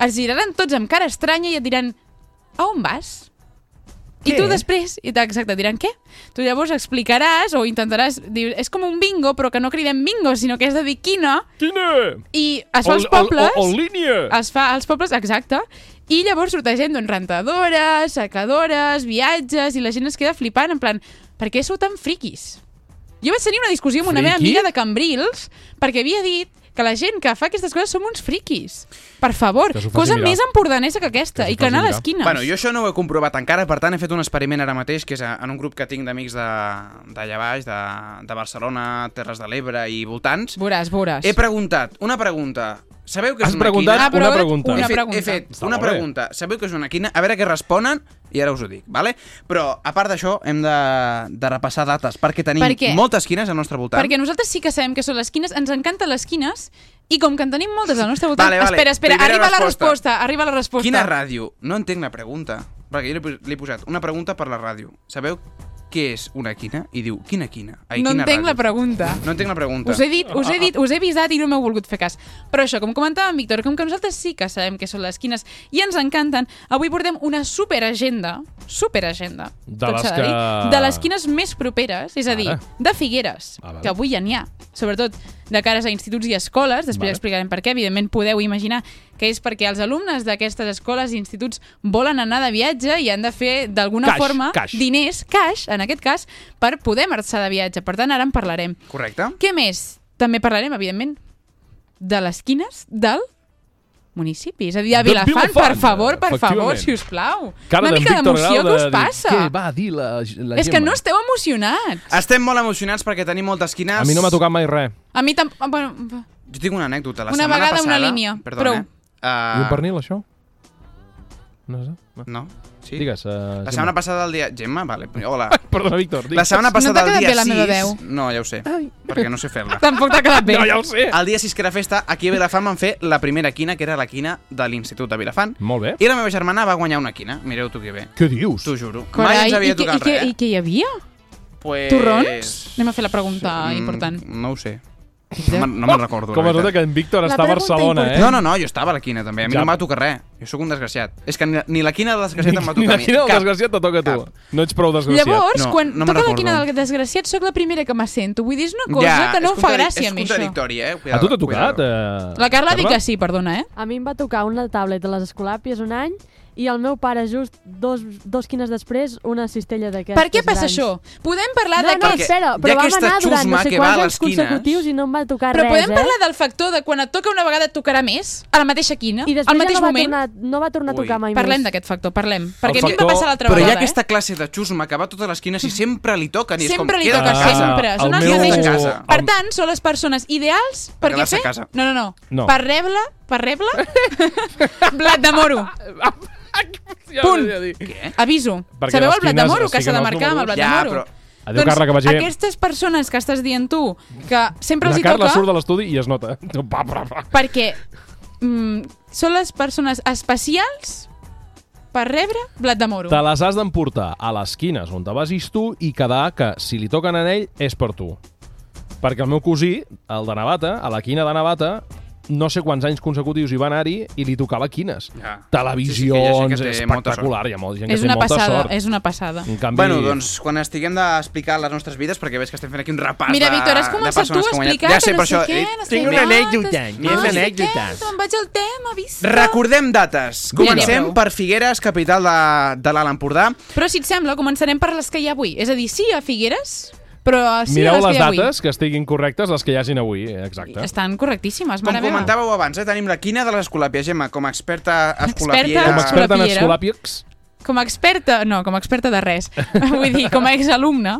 es giraran tots amb cara estranya i et diran, a on vas? I tu després, i exacte, diran què? Tu llavors explicaràs o intentaràs dir, és com un bingo, però que no cridem bingo, sinó que és de dir quina. Quina? I es fa als pobles... o- o línia. Es fa als pobles, exacte. I llavors surt gent, doncs, rentadores, secadores, viatges, i la gent es queda flipant, en plan, per què sou tan friquis? Jo vaig tenir una discussió amb una meva Friqui? amiga de Cambrils perquè havia dit que la gent que fa aquestes coses som uns friquis. Per favor, Que cosa mirar. més empordanesa que aquesta, i que anar a les quines. Bueno, jo això no ho he comprovat encara, per tant he fet un experiment ara mateix, que és en un grup que tinc d'amics de- d'allà baix, de, de Barcelona, Terres de l'Ebre i voltants. Veuràs, veuràs. He preguntat, una pregunta. Sabeu que és Has una preguntat quina? Ah, una pregunta. He una fet, pregunta. He fet Està una molt bé. pregunta. Sabeu que és una quina? A veure què responen i ara us ho dic, vale? Però, a part d'això, hem de, de repassar dates, perquè tenim Per què? moltes quines al nostre voltant. Perquè nosaltres sí que sabem que són les quines, ens encanten les quines, i com que en tenim moltes al nostre voltant... Vale, vale. Espera, espera, Primera arriba la resposta. resposta, arriba la resposta. Quina ràdio? No entenc la pregunta. perquè jo li he pos- li he posat una pregunta per la ràdio. Sabeu què és una quina? I diu, quina quina? Ai, no quina entenc la ràdio? pregunta. No entenc la pregunta. Us he dit, us he dit, us he avisat i no m'heu volgut fer cas. Però això, com comentava en Víctor, com que nosaltres sí que sabem què són les quines i ens encanten, avui portem una superagenda, superagenda, De tot les s'ha de dir, que- de les quines més properes, és a dir, Ara. de Figueres, Ah, vale. que avui ja n'hi ha, sobretot de cares a instituts i escoles, després Vale. explicarem per què, evidentment podeu imaginar que és perquè els alumnes d'aquestes escoles i instituts volen anar de viatge i han de fer d'alguna forma cash. diners, cash, en aquest cas, per poder marxar de viatge. Per tant, ara en parlarem. Correcte. Què més? També parlarem, evidentment, de les quines del municipi. És a dir, a Vilafant, per favor, per favor, si us plau. Cara Una mica d'emoció, de us passa? Què va dir la, la És que no esteu emocionats. Estem molt emocionats perquè tenim moltes quines. A mi no m'ha tocat mai res. A mi tampoc... Bueno, Jo tinc una anècdota. La Una setmana vegada, una passada, línia. Perdona, Prou. eh? Uh, I un pernil, això? No sé. No. Sí. Digues. Uh, La setmana passada del dia... Gemma, vale. Hola. Perdona, Víctor. La setmana passada No t'ha del quedat dia bé la 6... meva veu? No, ja ho sé. Perquè no sé fer-la. Tampoc t'ha quedat bé. No, ja ho sé. El dia 6 que era festa, aquí a Vilafant van fer la primera quina, que era la quina de l'Institut de Vilafant. Molt bé. I la meva germana va guanyar una quina. Mireu tu que bé. Què dius? T'ho juro. Carai, Mai ens havia i, què, i, tocat què, res. I què hi havia? Pues... Torrons? Anem a fer la pregunta Mm, important. No ho sé. No me'n no me'n recordo. Com la es nota veritat. que en Víctor La està a pregunta Barcelona, eh? No, no, no, jo estava a la quina també. A mi Ja. no m'ha tocat res. Jo sóc un desgraciat. És que ni, ni la quina del desgraciat em va Ni tocar a la mi. quina del Cap. desgraciat te toca a tu. No ets prou desgraciat. Llavors, No, quan no me'n toca la recordo. quina del desgraciat, sóc la primera que me sento. Vull dir, és una cosa Ja, que no és em fa contradi- gràcia a mi, És això. contradictori, eh? A tu t'ha tocat? Eh... La Carla diu que sí, perdona, eh? A mi em va tocar una tablet de les Escolàpies un any i el meu pare just dos, dos quines després una cistella d'aquestes Per què passa grans. això? Podem parlar No, de no, que... espera, però vam anar durant no xusma sé que va quants a anys les quines. consecutius i no em va tocar Però res, podem eh? parlar del factor de quan et toca una vegada et tocarà més? A la mateixa quina? I al mateix ja no va, moment? tornar, no va tornar a tocar mai Parlem més. d'aquest factor, parlem. Perquè a mi em factor- va passar l'altra Però hi ha vegada, aquesta eh? classe de xusma que va a totes les quines i sempre li toquen. I és com, Sempre li toca, casa. sempre. Són el els meu- mateixos. Per tant, són les persones ideals per què fer? no, no, No. Per rebre, per rebre, blat de moro. Punt. Què? Aviso. Perquè Sabeu les el blat de quines moro que s'ha siguen de els marcar amb el números. blat Ja, de moro? però- Adéu, Carla, que vagi bé. Aquestes persones que estàs dient tu, que sempre La els hi Carla toca, surt de l'estudi i es nota. Pa, pa, pa. perquè mm, són les persones especials per rebre blat de moro. Te les has d'emportar a les quines on te vagis tu i quedar que si li toquen a ell és per tu. Perquè el meu cosí, el de Navata, a la quina de Navata, no sé quants anys consecutius hi va anar-hi i li tocava quines. Ja. Televisions, Sí, sí, que hi ha gent que té molta espectacular, sort. hi ha molta gent és que té una molta passada, sort. és una passada. En canvi, Bueno, doncs, quan estiguem d'explicar les nostres vides, perquè veig que estem fent aquí un repàs Mira, de, Víctor, has de començat tu a explicar ja sé, que per no sé això, què, eh, no sé tinc una anècdota. fet què, anècdotes. Me'n vaig al tema, vist? Recordem dates. Comencem per Figueres, capital de, de l'Alt Empordà. Però si et sembla, començarem per les que hi ha avui. És a dir, sí a Figueres, però sí Mireu les, les que ha avui. dates que estiguin correctes, les que hi hagin avui, eh, exacte. Estan correctíssimes, Com mare meva. comentàveu abans, eh, tenim la quina de les escolàpies. Gemma, com a experta escolapiera... Com a experta en escolàpics, Com a experta, no, com a experta de res. Vull dir, com a exalumna.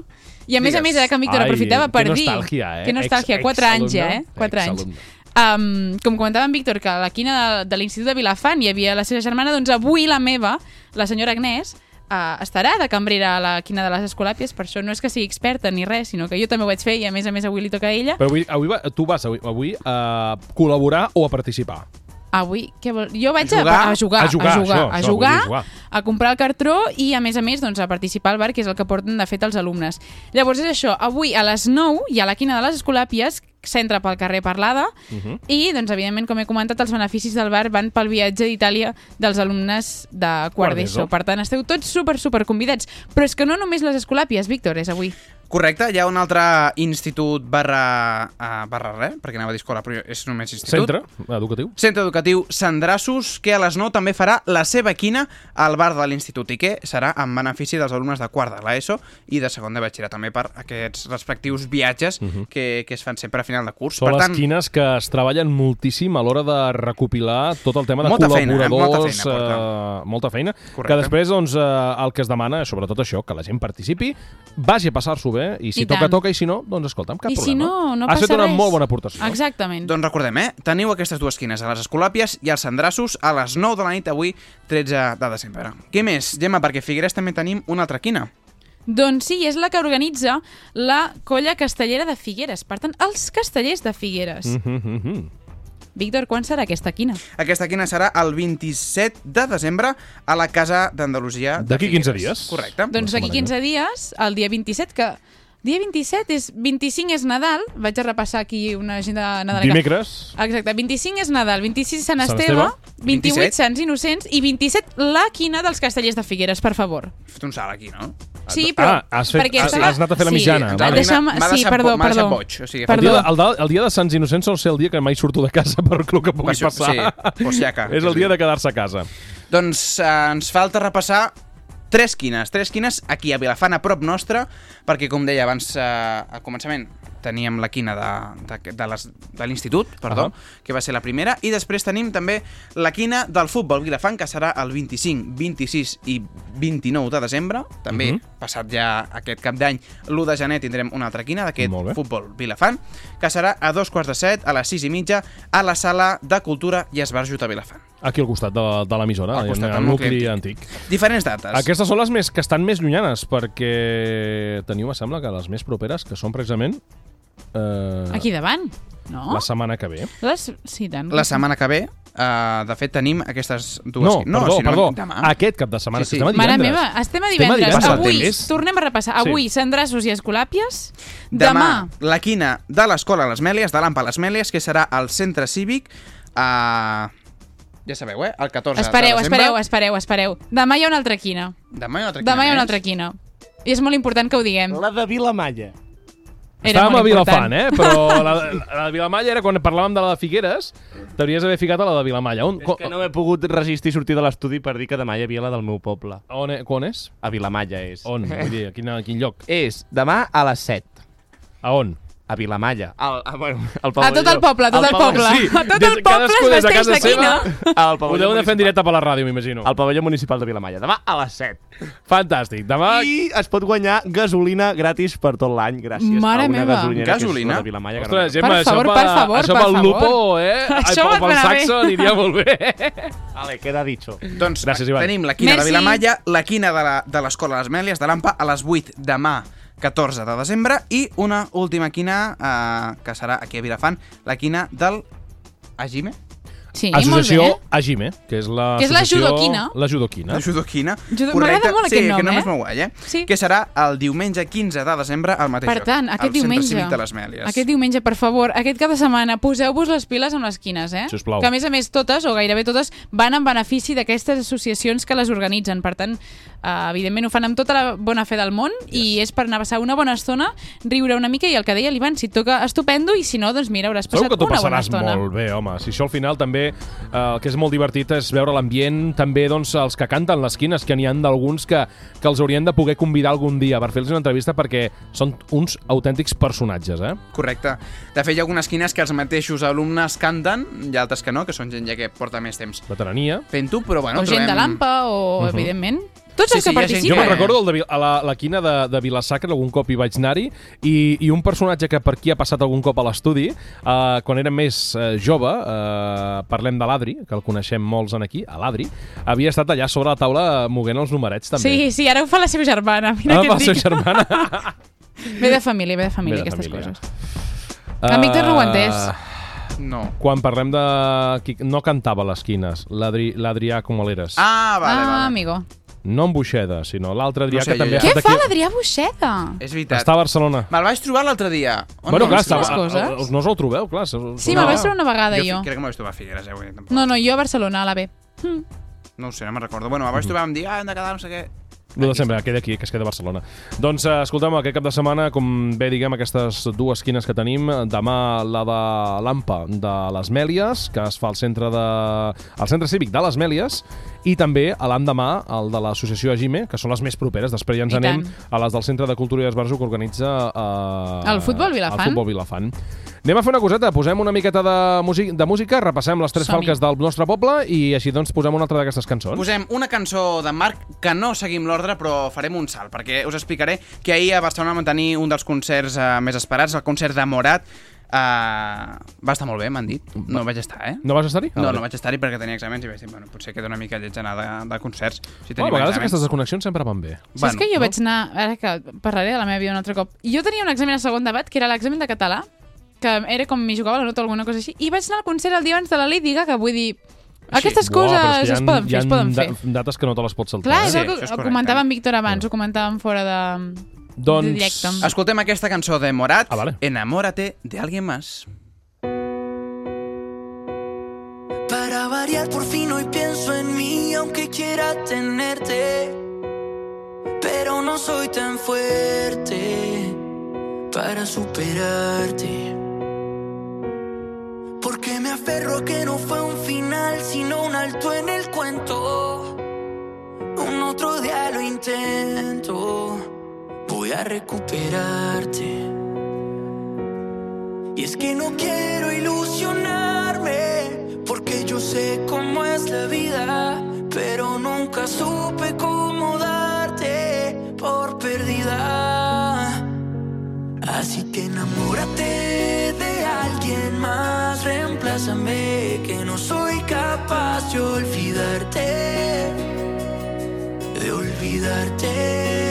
I a més a més, ara que en Víctor Ai, aprofitava per que dir... nostàlgia, eh? Que nostàlgia, Ex- quatre anys ja, eh? exalumne. Quatre anys. Exalumne. Um, com comentava en Víctor, que a la quina de, de l'Institut de Vilafant hi havia la seva germana, doncs avui la meva, la senyora Agnès, uh, estarà de cambrera a la quina de les Escolàpies, per això no és que sigui experta ni res, sinó que jo també ho vaig fer i a més a més avui li toca a ella. Però avui, avui va, tu vas avui, avui a col·laborar o a participar? Avui, què vol? Jo vaig jugar? a, a jugar, A jugar, a jugar, això, a això, jugar, dir jugar. a comprar el cartró i, a més a més, doncs, a participar al bar, que és el que porten, de fet, els alumnes. Llavors, és això, avui a les 9 hi ha la quina de les Escolàpies, s'entra pel carrer Parlada, Mhm. i, doncs, evidentment, com he comentat, els beneficis del bar van pel viatge d'Itàlia dels alumnes de quart d'ESO. Per tant, esteu tots super, super convidats. Però és que no només les Escolàpies, Víctor, és avui. Correcte, hi ha un altre institut barra, uh, barra res, perquè anava a dir escola, però és només institut. Centre educatiu. Centre educatiu Sandrassos, que a les 9 també farà la seva quina al bar de l'institut i que serà en benefici dels alumnes de quart de l'ESO i de segon de batxillerat també per aquests respectius viatges que, que es fan sempre final de curs. Són per les quines que es treballen moltíssim a l'hora de recopilar tot el tema de Molta feina, eh? col·laboradors. Molta feina, eh, molta feina. Correcte. Que després doncs, eh, el que es demana és sobretot això, que la gent participi, vagi a passar-s'ho bé, i si I toca, tant. toca, i si no, doncs escolta'm, cap I si problema. no, no Has passa fet una res. molt bona aportació. Exactament. Doncs recordem, eh? Teniu aquestes dues quines, a les Escolàpies i als Sandrassos, a les 9 de la nit, avui, 13 de desembre. Què més, Gemma? Perquè a Figueres també tenim una altra quina. Doncs sí, és la que organitza la colla castellera de Figueres. Per tant, els castellers de Figueres. Mhm, mhm. Víctor, quan serà aquesta quina? Aquesta quina serà el 27 de desembre a la Casa d'Andalusia. de D'aquí 15 Figueres. dies. Correcte. Doncs d'aquí 15 dies, el dia 27, que... Dia 27 és... 25 és Nadal. Vaig a repassar aquí una agenda nadalenca. Dimecres. Exacte. 25 és Nadal, 26 Sant Sant Esteve, Esteve. 28 27. Sants Innocents i 27 la quina dels castellers de Figueres, per favor. Fet un salt aquí, no? Sí, però... Ah, has, fet, perquè has, estava- has anat a fer la sí, mitjana. exacte. Deixa'm- M'ha sí, perdó, bo- perdó. boig, o sigui, El dia, Perdó. de, el, el dia de Sants Innocents sol ser el dia que mai surto de casa per el que pugui Això, passar. sí, o siaca, És el dia de quedar-se a casa. Doncs eh, ens falta repassar tres quines, tres quines aquí a Vilafant, a prop nostre, perquè, com deia abans, eh, al començament teníem la quina de, de, de, l'institut, perdó, Ahà. que va ser la primera, i després tenim també la quina del futbol Vilafant, que serà el 25, 26 i 29 de desembre, també Mhm. passat ja aquest cap d'any, l'1 de gener tindrem una altra quina d'aquest futbol Vilafant, que serà a dos quarts de set, a les sis i mitja, a la sala de cultura i esbarjo de Vilafant. Aquí al costat de, de l'emissora, Al costat, al nucli nucli antic. Diferents dates. Aquestes són les més que estan més llunyanes, perquè teniu, me sembla, que les més properes, que són precisament... Eh, Aquí davant, no? La setmana que ve. Les... Sí, tant. La setmana que ve, uh, de fet, tenim aquestes dues... No, qui- perdó, sinó perdó. Demà. Aquest cap de setmana, Sí, sí. estem a Mare divendres. meva, estem a Estem a divendres. divendres. Avui, És- tornem a repassar. Sí. Avui, Sandrassos i Escolàpies. Demà, la quina de l'Escola Les Mèlies, de l'AMPA Les Mèlies, que serà al Centre Cívic, uh, ja sabeu, eh? El 14 Espereu, de desembre. espereu, espereu, espereu. Demà hi ha una altra quina. Demà hi ha una altra quina Demà hi ha una altra quina. I és molt important que ho diguem. La de Vilamalla. Era Estàvem a. Vilafant, eh? Però la, la de Vilamalla era quan parlàvem de la de Figueres, t'hauries d'haver ficat a la de Vilamalla. On, És que no m'he pogut resistir sortir de l'estudi per dir que demà hi havia la del meu poble. on, e- on és? A Vilamalla és. On? Vull dir, a quin, a quin lloc? És demà a les 7. A on? A Vilamalla. Al, a, bueno, al A tot el poble, a tot el poble. Sí, A tot el poble es des de vesteix casa de quina. Al Ho pavelló deuen de fer en directe per la ràdio, m'imagino. Al pavelló municipal de Vilamalla. Demà a les 7. Fantàstic. Demà... I es pot guanyar gasolina gratis per tot l'any gràcies Mare a una meva. gasolinera que és Gasolina? la de Vilamalla. Ostres, no- Gemma, Per això favor, pa- per favor, això per pel favor. Lupo, eh? Això Ai, va pel. Saxo aniria molt bé. Vale, queda dicho. Doncs Gràcies, Ivan. tenim la quina Merci. de Vilamalla, la quina de la- de l'Escola Les Mèlies, de l'AMPA, a les 8 demà 14 de desembre i una última quina eh, que serà aquí a Vilafant, la quina del Agime? Sí, Associació. Agime, que és la Que és la judoquina. La judoquina. La judoquina. Judo- correcte. m'agrada molt sí, aquest nom, que nom eh? és molt guai, eh? Sí. Que serà el diumenge 15 de desembre al mateix Per lloc. tant, aquest diumenge, de les Mèlies. aquest diumenge, per favor, aquest cap de setmana, poseu-vos les piles amb les quines, eh? Sisplau. Que a més a més totes, o gairebé totes, van en benefici d'aquestes associacions que les organitzen. Per tant, eh, evidentment ho fan amb tota la bona fe del món i és per anar a passar una bona estona, riure una mica i el que deia l'Ivan, si et toca estupendo i si no, doncs mira, hauràs Segur passat que t'ho una bona passaràs estona. molt bé, home. Si això al final també, eh, el que és molt divertit és veure l'ambient, també doncs, els que canten les quines, que n'hi han d'alguns que, que els haurien de poder convidar algun dia per fer-los una entrevista perquè són uns autèntics personatges, eh? Correcte. De fet, hi ha algunes quines que els mateixos alumnes canten i altres que no, que són gent ja que porta més temps Veterania. fent-ho, però bueno, o gent de l'AMPA, o, Mhm. evidentment, tots Sí, els sí, que gent- participen. Jo me'n recordo el de, a la, la quina de, de Vilasacra, algun cop hi vaig anar-hi, i, i un personatge que per aquí ha passat algun cop a l'estudi, eh, quan era més eh, jove, eh, parlem de l'Adri, que el coneixem molts en aquí, a l'Adri, havia estat allà sobre la taula moguent els numerets també. Sí, sí, ara ho fa la seva germana. Mira Ah, què et la dic. seva germana. Ve de família, ve de família, Ve de aquestes família. coses. En Víctor no ho entès. No. Quan parlem de... No cantava les quines, l'Adri- l'Adrià Comoleres. Ah, vale, ah, vale. amigo. No en Buixeda, sinó l'altre Adrià No sé, que també. Què fa l'Adrià Buixeda? És veritat. Està a Barcelona. Me'l vaig trobar l'altre dia. On bueno, no clar, estava, coses. no us el trobeu, clar. Sí, me'l vaig trobar una vegada, jo. Crec que me'l vaig trobar a Figueres, eh? No, no, jo a Barcelona, a la B. Mm. No ho sé, no me'n recordo. Bueno, me'l vaig trobar, em dir, ah, hem de quedar, no sé què. El de sempre, queda aquí, que es queda a Barcelona. Doncs, eh, escolta'm, aquest cap de setmana, com bé diguem, aquestes dues quines que tenim, demà la de l'AMPA de les Mèlies, que es fa al centre, de, al centre cívic de les Mèlies, i també l'endemà el de l'associació Agime, que són les més properes. Després ja ens I anem tant. a les del Centre de Cultura i Esbarjo que organitza eh, El Futbol Vilafant. El Futbol Vilafant. Anem a fer una coseta, posem una miqueta de, músic, de música, repassem les tres falques del nostre poble i així doncs posem una altra d'aquestes cançons. Posem una cançó de Marc que no seguim l'ordre, però farem un salt, perquè us explicaré que ahir a Barcelona vam tenir un dels concerts uh, més esperats, el concert de Morat. Uh, va estar molt bé, m'han dit. No vaig estar, eh? No vas estar-hi? Ah, No, vale. no vaig estar-hi perquè tenia exàmens i vaig dir, bueno, potser queda una mica lleig anar de, de concerts. Si Oh, a vegades exàmens. aquestes desconnexions sempre van bé. Saps que jo vaig anar, ara que parlaré de la meva vida un altre cop, jo tenia un examen a segon debat, que era l'examen de català, que era com mi jugava la nota o alguna cosa així, i vaig anar al concert el dia abans de la Lady Gaga, vull dir, aquestes però coses és que es poden fer, ha es poden fer. da- dates que no te les pots saltar. Clar, eh? el que ho comentava en Víctor abans, ho comentàvem fora de, Doncs de directe. escoltem aquesta cançó de Morat, ah, vale. Enamórate de alguien más. Para variar por fin hoy pienso en mí aunque quiera tenerte Pero no soy tan fuerte para superarte aferro que no fue un final sino un alto en el cuento. Un otro día lo intento. Voy a recuperarte. Y es que no quiero ilusionarme, porque yo sé cómo es la vida, pero nunca supe cómo darte por perdida. Así que enamórate de más, reemplázame, que no soy capaz de olvidarte, de olvidarte.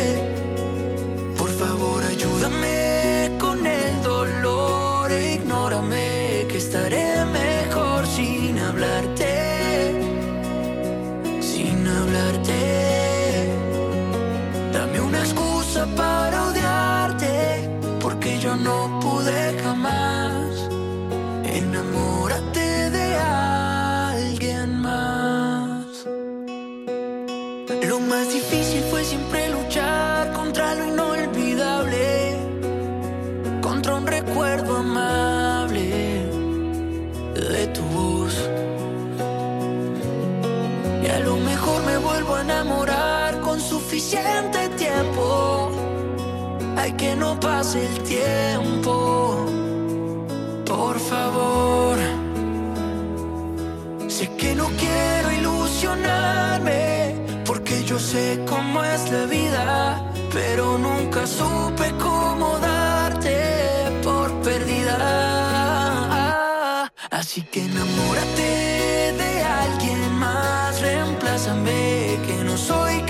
Suficiente tiempo. Hay que no pase el tiempo, por favor. Sé que no quiero ilusionarme, porque yo sé cómo es la vida, pero nunca supe cómo darte por perdida. Así que enamórate de alguien más, reemplázame, que no soy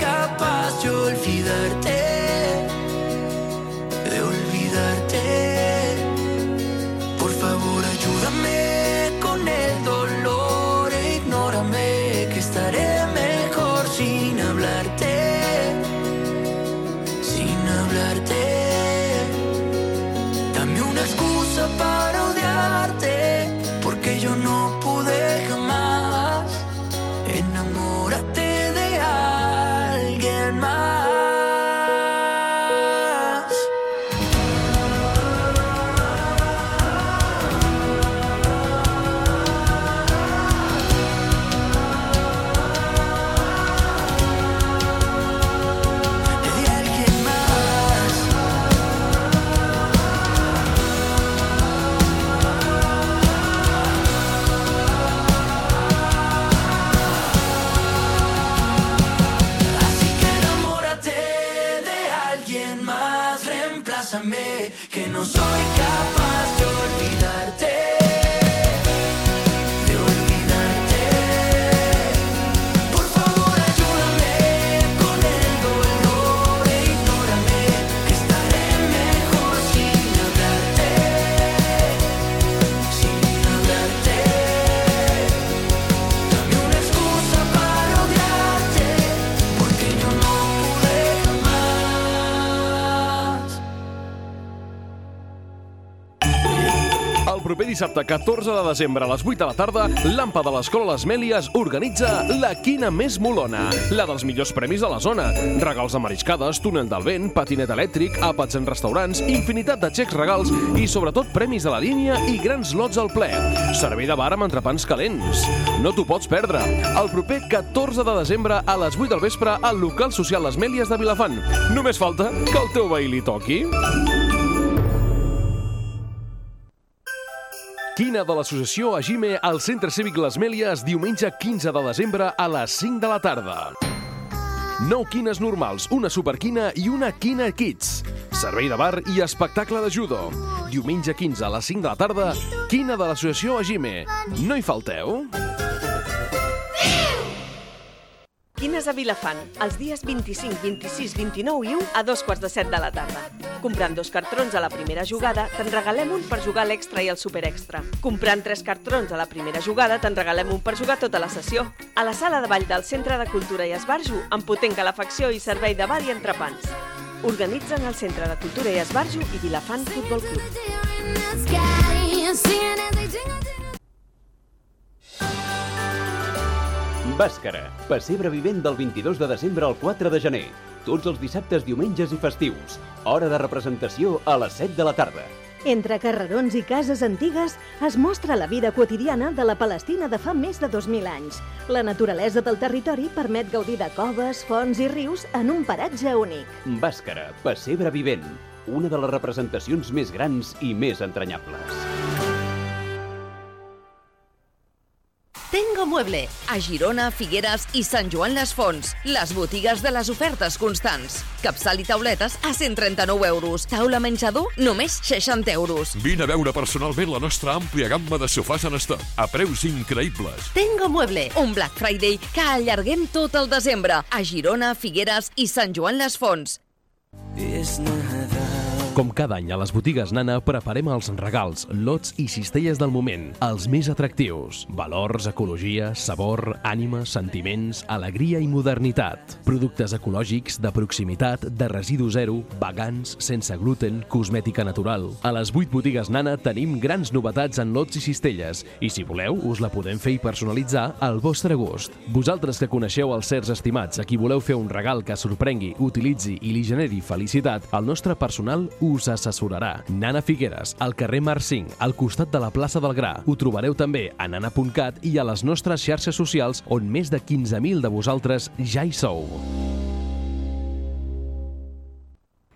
reemplázame, que no dissabte 14 de desembre a les 8 de la tarda, l'AMPA de l'Escola Les Mèlies organitza la Quina Més Molona, la dels millors premis de la zona. Regals de mariscades, túnel del vent, patinet elèctric, àpats en restaurants, infinitat de xecs regals i, sobretot, premis de la línia i grans lots al ple. Servei de bar amb entrepans calents. No t'ho pots perdre. El proper 14 de desembre a les 8 del vespre al local social Les Mèlies de Vilafant. Només falta que el teu veí li toqui. Quina de l'associació Agime al Centre Cívic Les Mèlies diumenge 15 de desembre a les 5 de la tarda. 9 quines normals, una superquina i una quina kids. Servei de bar i espectacle de judo. Diumenge 15 a les 5 de la tarda, quina de l'associació Agime. No hi falteu? Quines a Vilafant, els dies 25, 26, 29 i 1 a dos quarts de set de la tarda. Comprant dos cartrons a la primera jugada, te'n regalem un per jugar l'extra i el super extra. Comprant tres cartrons a la primera jugada, te'n regalem un per jugar tota la sessió. A la sala de ball del Centre de Cultura i Esbarjo, amb potent calefacció i servei de bar i entrepans. Organitzen el Centre de Cultura i Esbarjo i Vilafant Futbol Club. Bàscara, pessebre vivent del 22 de desembre al 4 de gener. Tots els dissabtes, diumenges i festius. Hora de representació a les 7 de la tarda. Entre carrerons i cases antigues es mostra la vida quotidiana de la Palestina de fa més de 2.000 anys. La naturalesa del territori permet gaudir de coves, fonts i rius en un paratge únic. Bàscara, pessebre vivent. Una de les representacions més grans i més entranyables. Tengo Mueble, a Girona, Figueres i Sant Joan les Fonts. Les botigues de les ofertes constants. Capçal i tauletes a 139 euros. Taula menjador, només 60 euros. Vine a veure personalment la nostra àmplia gamma de sofàs en estoc, a preus increïbles. Tengo Mueble, un Black Friday que allarguem tot el desembre. A Girona, Figueres i Sant Joan les Fonts. Com cada any a les botigues Nana preparem els regals, lots i cistelles del moment, els més atractius. Valors, ecologia, sabor, ànima, sentiments, alegria i modernitat. Productes ecològics, de proximitat, de residu zero, vegans, sense gluten, cosmètica natural. A les 8 botigues Nana tenim grans novetats en lots i cistelles i si voleu us la podem fer i personalitzar al vostre gust. Vosaltres que coneixeu els certs estimats a qui voleu fer un regal que sorprengui, utilitzi i li generi felicitat, el nostre personal us assessorarà. Nana Figueres, al carrer Mar 5, al costat de la plaça del Gra. Ho trobareu també a nana.cat i a les nostres xarxes socials on més de 15.000 de vosaltres ja hi sou.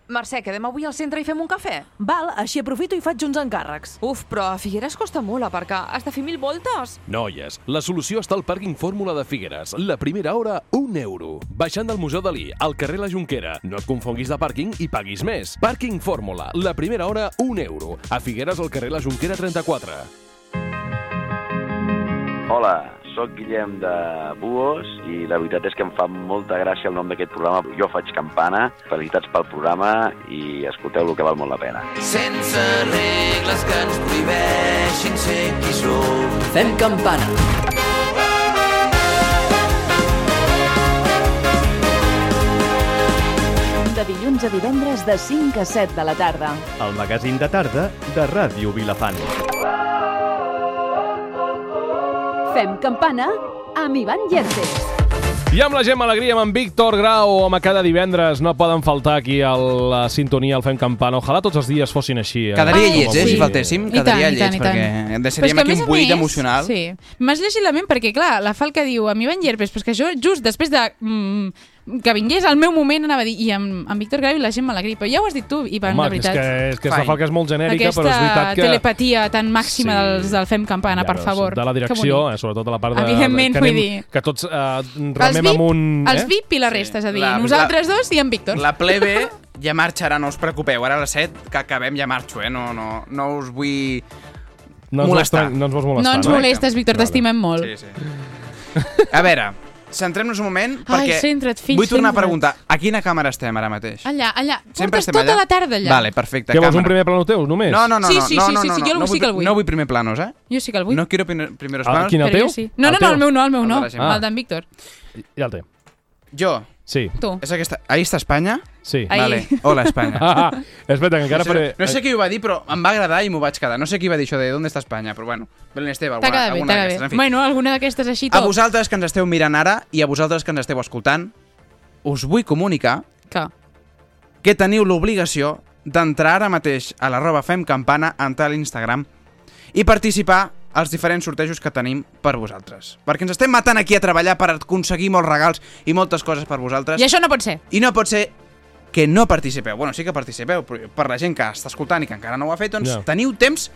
Mercè, quedem avui al centre i fem un cafè? Val, així aprofito i faig uns encàrrecs. Uf, però a Figueres costa molt aparcar. Has de fer mil voltes. Noies, la solució està al pàrquing Fórmula de Figueres. La primera hora, un euro. Baixant del Museu Dalí, al carrer La Jonquera. No et confonguis de pàrquing i paguis més. Pàrquing Fórmula, la primera hora, un euro. A Figueres, al carrer La Jonquera 34. Hola, sóc Guillem de Buos i la veritat és que em fa molta gràcia el nom d'aquest programa. Jo faig campana, felicitats pel programa i escolteu-lo que val molt la pena. Sense regles que ens prohibeixin ser qui som. Fem campana. De dilluns a divendres de 5 a 7 de la tarda. El magazín de tarda de Ràdio Vilafant. Fem campana amb Ivan Llertes. I amb la Gemma Alegria, amb en Víctor Grau, home, cada divendres no poden faltar aquí a la sintonia, al Fem Campana. Ojalà tots els dies fossin així. Eh? Quedaria lleig, eh, avui. si faltéssim. I tant, Quedaria i tant, lleig, i tant. perquè deixaríem aquí un buit més, emocional. Sí. M'has llegit la ment perquè, clar, la Falca diu, a mi van llerpes, però és que jo just després de... Mm, que vingués al meu moment anava a dir i amb, amb Víctor Grau i la Gemma Alegrí però ja ho has dit tu, Ivan, Home, de és veritat que, és que la falca és molt genèrica, aquesta però és veritat que... telepatia tan màxima Sí. dels del Fem Campana, Ja per favor De la Que direcció, eh, sobretot de la part de... Evidentment, que, vull anem, dir. que tots eh, els remem VIP, amb un... els eh? VIP i la resta, és a dir, La- nosaltres dos i en Víctor La plebe ja marxarà, no us preocupeu. Ara a les 7 que acabem ja marxo, eh? No, no, no us vull No ens molestar. vols- no ens vols no molestar, ens no? molestes, Víctor, t'estimem molt Sí, sí. A veure, centrem-nos un moment Ai, perquè centra't, fill, vull tornar a centra't. preguntar a quina càmera estem ara mateix? allà, allà, Sempre portes estem tota allà? la tarda allà Vale, perfecte. Què vols, un primer plano teu, només? No, no, no, Sí, no, sí, no, sí, no, sí, no, sí, jo no, sí vull, que el vull. No vull primer planos, eh? jo sí que el vull No quiero primer, primeros Ah, planos. quin, el però teu? jo sí. no, no, El no, teu? el meu no, el meu no, El de la Gemma. el d'en Víctor Ja el té. Jo. Sí. Tu. És aquesta... Ahí està Espanya? Sí. Ahí. Vale. Hola, Espanya. Ah, ah, espera, que encara no sé, faré... No sé qui ho va dir, però em va agradar i m'ho vaig quedar. No sé qui va dir això de ¿Dónde està Espanya? Però bueno, Belén Esteve, t'ha alguna, quedat bé, alguna t'ha d'aquestes. quedat En bé fi. bueno, alguna d'aquestes així A top vosaltres que ens esteu mirant ara i a vosaltres que ens esteu escoltant, us vull comunicar que que teniu l'obligació d'entrar ara mateix a l'arroba Fem Campana, entrar a l'Instagram i participar als diferents sortejos que tenim per vosaltres. Perquè ens estem matant aquí a treballar per aconseguir molts regals i moltes coses per vosaltres. i això no pot ser I no pot ser que no participeu. Bueno, sí que participeu, però per la gent que està escoltant i que encara no ho ha fet, doncs Ja. teniu temps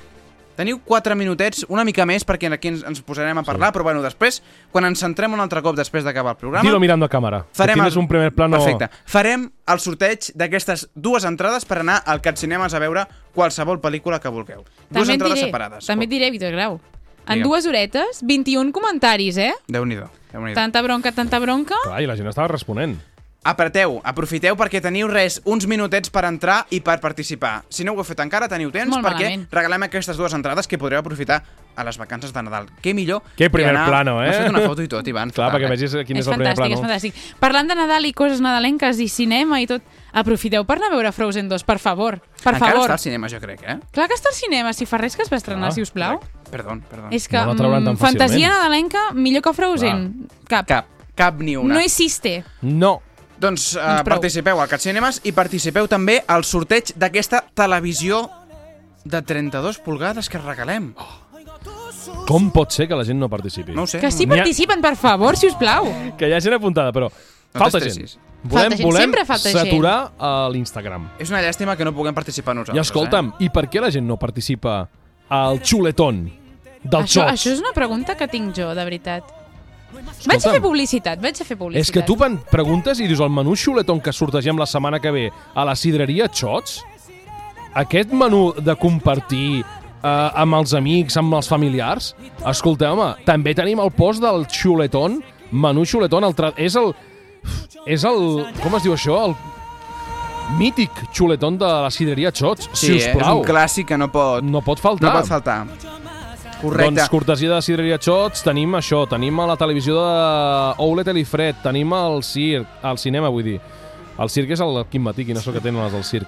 Teniu 4 minutets, una mica més, perquè aquí ens, ens posarem a parlar, però bueno, després, quan ens centrem un altre cop després d'acabar el programa... Dilo mirando a càmera. que Farem tienes el- un primer plano... Perfecte. Farem el sorteig d'aquestes dues entrades per anar al Cat Cinemes a veure qualsevol pel·lícula que vulgueu. Dues també et entrades diré, separades. també et diré, Víctor Grau En Digue'm. dues horetes, 21 comentaris, eh? Déu-n'hi-do. Déu Tanta bronca, tanta bronca. Clar, i la gent estava responent. Apreteu, aprofiteu perquè teniu res, uns minutets per entrar i per participar. Si no ho heu fet encara, teniu temps Molt perquè malament. regalem aquestes dues entrades que podreu aprofitar a les vacances de Nadal. Què millor Que primer anar... plano, eh? M'has fet una foto i tot, Ivan. Clar, perquè eh? vegis quin és, és el primer fantàstic, és plano. fantàstic. Parlant de Nadal i coses nadalenques i cinema i tot, aprofiteu per anar a veure Frozen 2, per favor. Per Encara favor. està al cinema, jo crec, eh? Clar que està al cinema, si fa res que es va estrenar, Ah, si us plau. Perdó, perdó. És que mm, fantasia nadalenca millor que Frozen. Cap. Cap, cap ni una. No existe. No. Doncs uh, Doncs prou. participeu al Cat Cinemes i participeu també al sorteig d'aquesta televisió de 32 pulgades que regalem. Com pot ser que la gent no participi? No ho sé. Que sí participen, per favor, si us plau. Que hi ha gent apuntada, però falta gent. Volem, Falta gent, volem sempre falta gent. saturar a l'Instagram. És una llàstima que no puguem participar nosaltres. I escolta'm, i per què la gent no participa al xuletón del Això, xots? això és una pregunta que tinc jo, de veritat. Vaig a fer publicitat, vaig a fer publicitat. És que tu van preguntes i dius el menú xuletón que sortegem la setmana que ve a la sidreria Xots, aquest menú de compartir eh, amb els amics, amb els familiars, escolteu-me, també tenim el post del xuletón, menú xuletón, el tra... és el... És el... Com es diu això? El mític xuletón de la sidreria Xots, Sí, si us és plau. un clàssic que no pot... No pot faltar. No pot faltar. Correcte. Doncs cortesia de Sidreria Xots, tenim això, tenim a la televisió de Oule Telifred, tenim el circ, al cinema, vull dir. El circ és el Quim Matí, quina sort que tenen els del circ.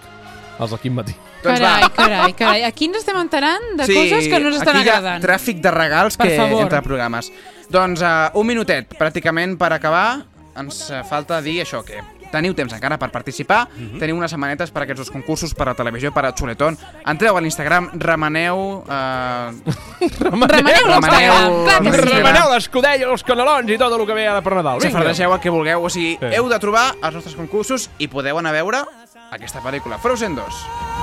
Els del Quim Matí. Carai, carai, carai. Aquí ens estem enterant de coses que no ens estan aquí hi ha agradant. tràfic de regals Per que favor. entre programes. Doncs uh, un minutet, pràcticament per acabar. Ens uh, falta dir això, que teniu temps encara per participar. Mhm. Teniu unes setmanetes per aquests dos concursos, per a televisió, per a Xuletón. Entreu a l'Instagram, remeneu... Uh... Remeneu que sí. Remeneu l'escudella, els canelons i tot el que ve ara per Nadal. Vinga. Xafardegeu el que vulgueu. O sigui, Sí. heu de trobar els nostres concursos i podeu anar a veure aquesta pel·lícula, Frozen 2.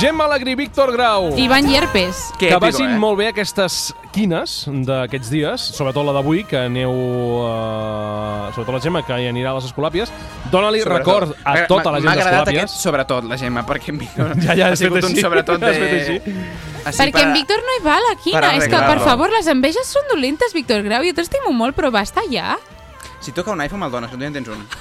Gemma Alegrí, Víctor Grau. Ivan Llerpes. Que vagin eh? molt bé aquestes quines d'aquests dies, sobretot la d'avui, que aneu... Uh, sobretot la Gemma, que hi anirà a les Escolàpies. Dóna-li record a M'ha- tota la gent M'ha agradat d'Escolàpies. aquest sobretot, la Gemma, perquè en Víctor Ja, ja, ha sigut fet un així. sobretot de... Així. Així Perquè per- en Víctor no hi va la quina. És que, per favor, les enveges són dolentes, Víctor Grau. Jo t'estimo molt, però basta ja. Si toca un iPhone, me'l dones, que tu ja en tens un.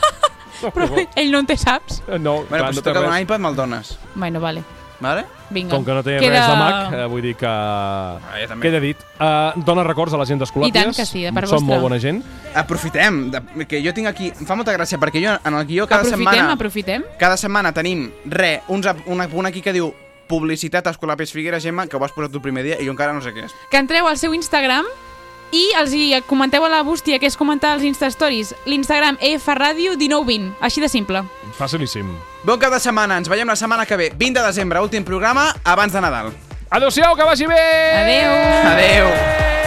Però ell no en té saps. No, Bueno, clar, però si no toca un iPad, me'l dones. Bueno, vale. Vale? Vinga. Com que no té Queda- res de Mac, eh, vull dir que... ja també. Queda dit. Uh, dona records a la gent d'Escolàpies. I tant que sí, de part Són vostra. molt bona gent. Aprofitem, de, que jo tinc aquí... Em fa molta gràcia, perquè jo en el guió cada Aprofitem, setmana... aprofitem. Cada setmana tenim, re, uns, ap- un punt aquí que diu publicitat a Escolàpies Figueres, Gemma, que ho has posat tu el primer dia i jo encara no sé què és. Que entreu al seu Instagram i els hi comenteu a la bústia, que és comentar als Instastories. L'Instagram EFRadio 1920. Així de simple. Facilíssim. Bon cap de setmana, ens veiem la setmana que ve, 20 de desembre, últim programa, abans de Nadal. Adéu-siau, que vagi bé! Adéu! Adéu!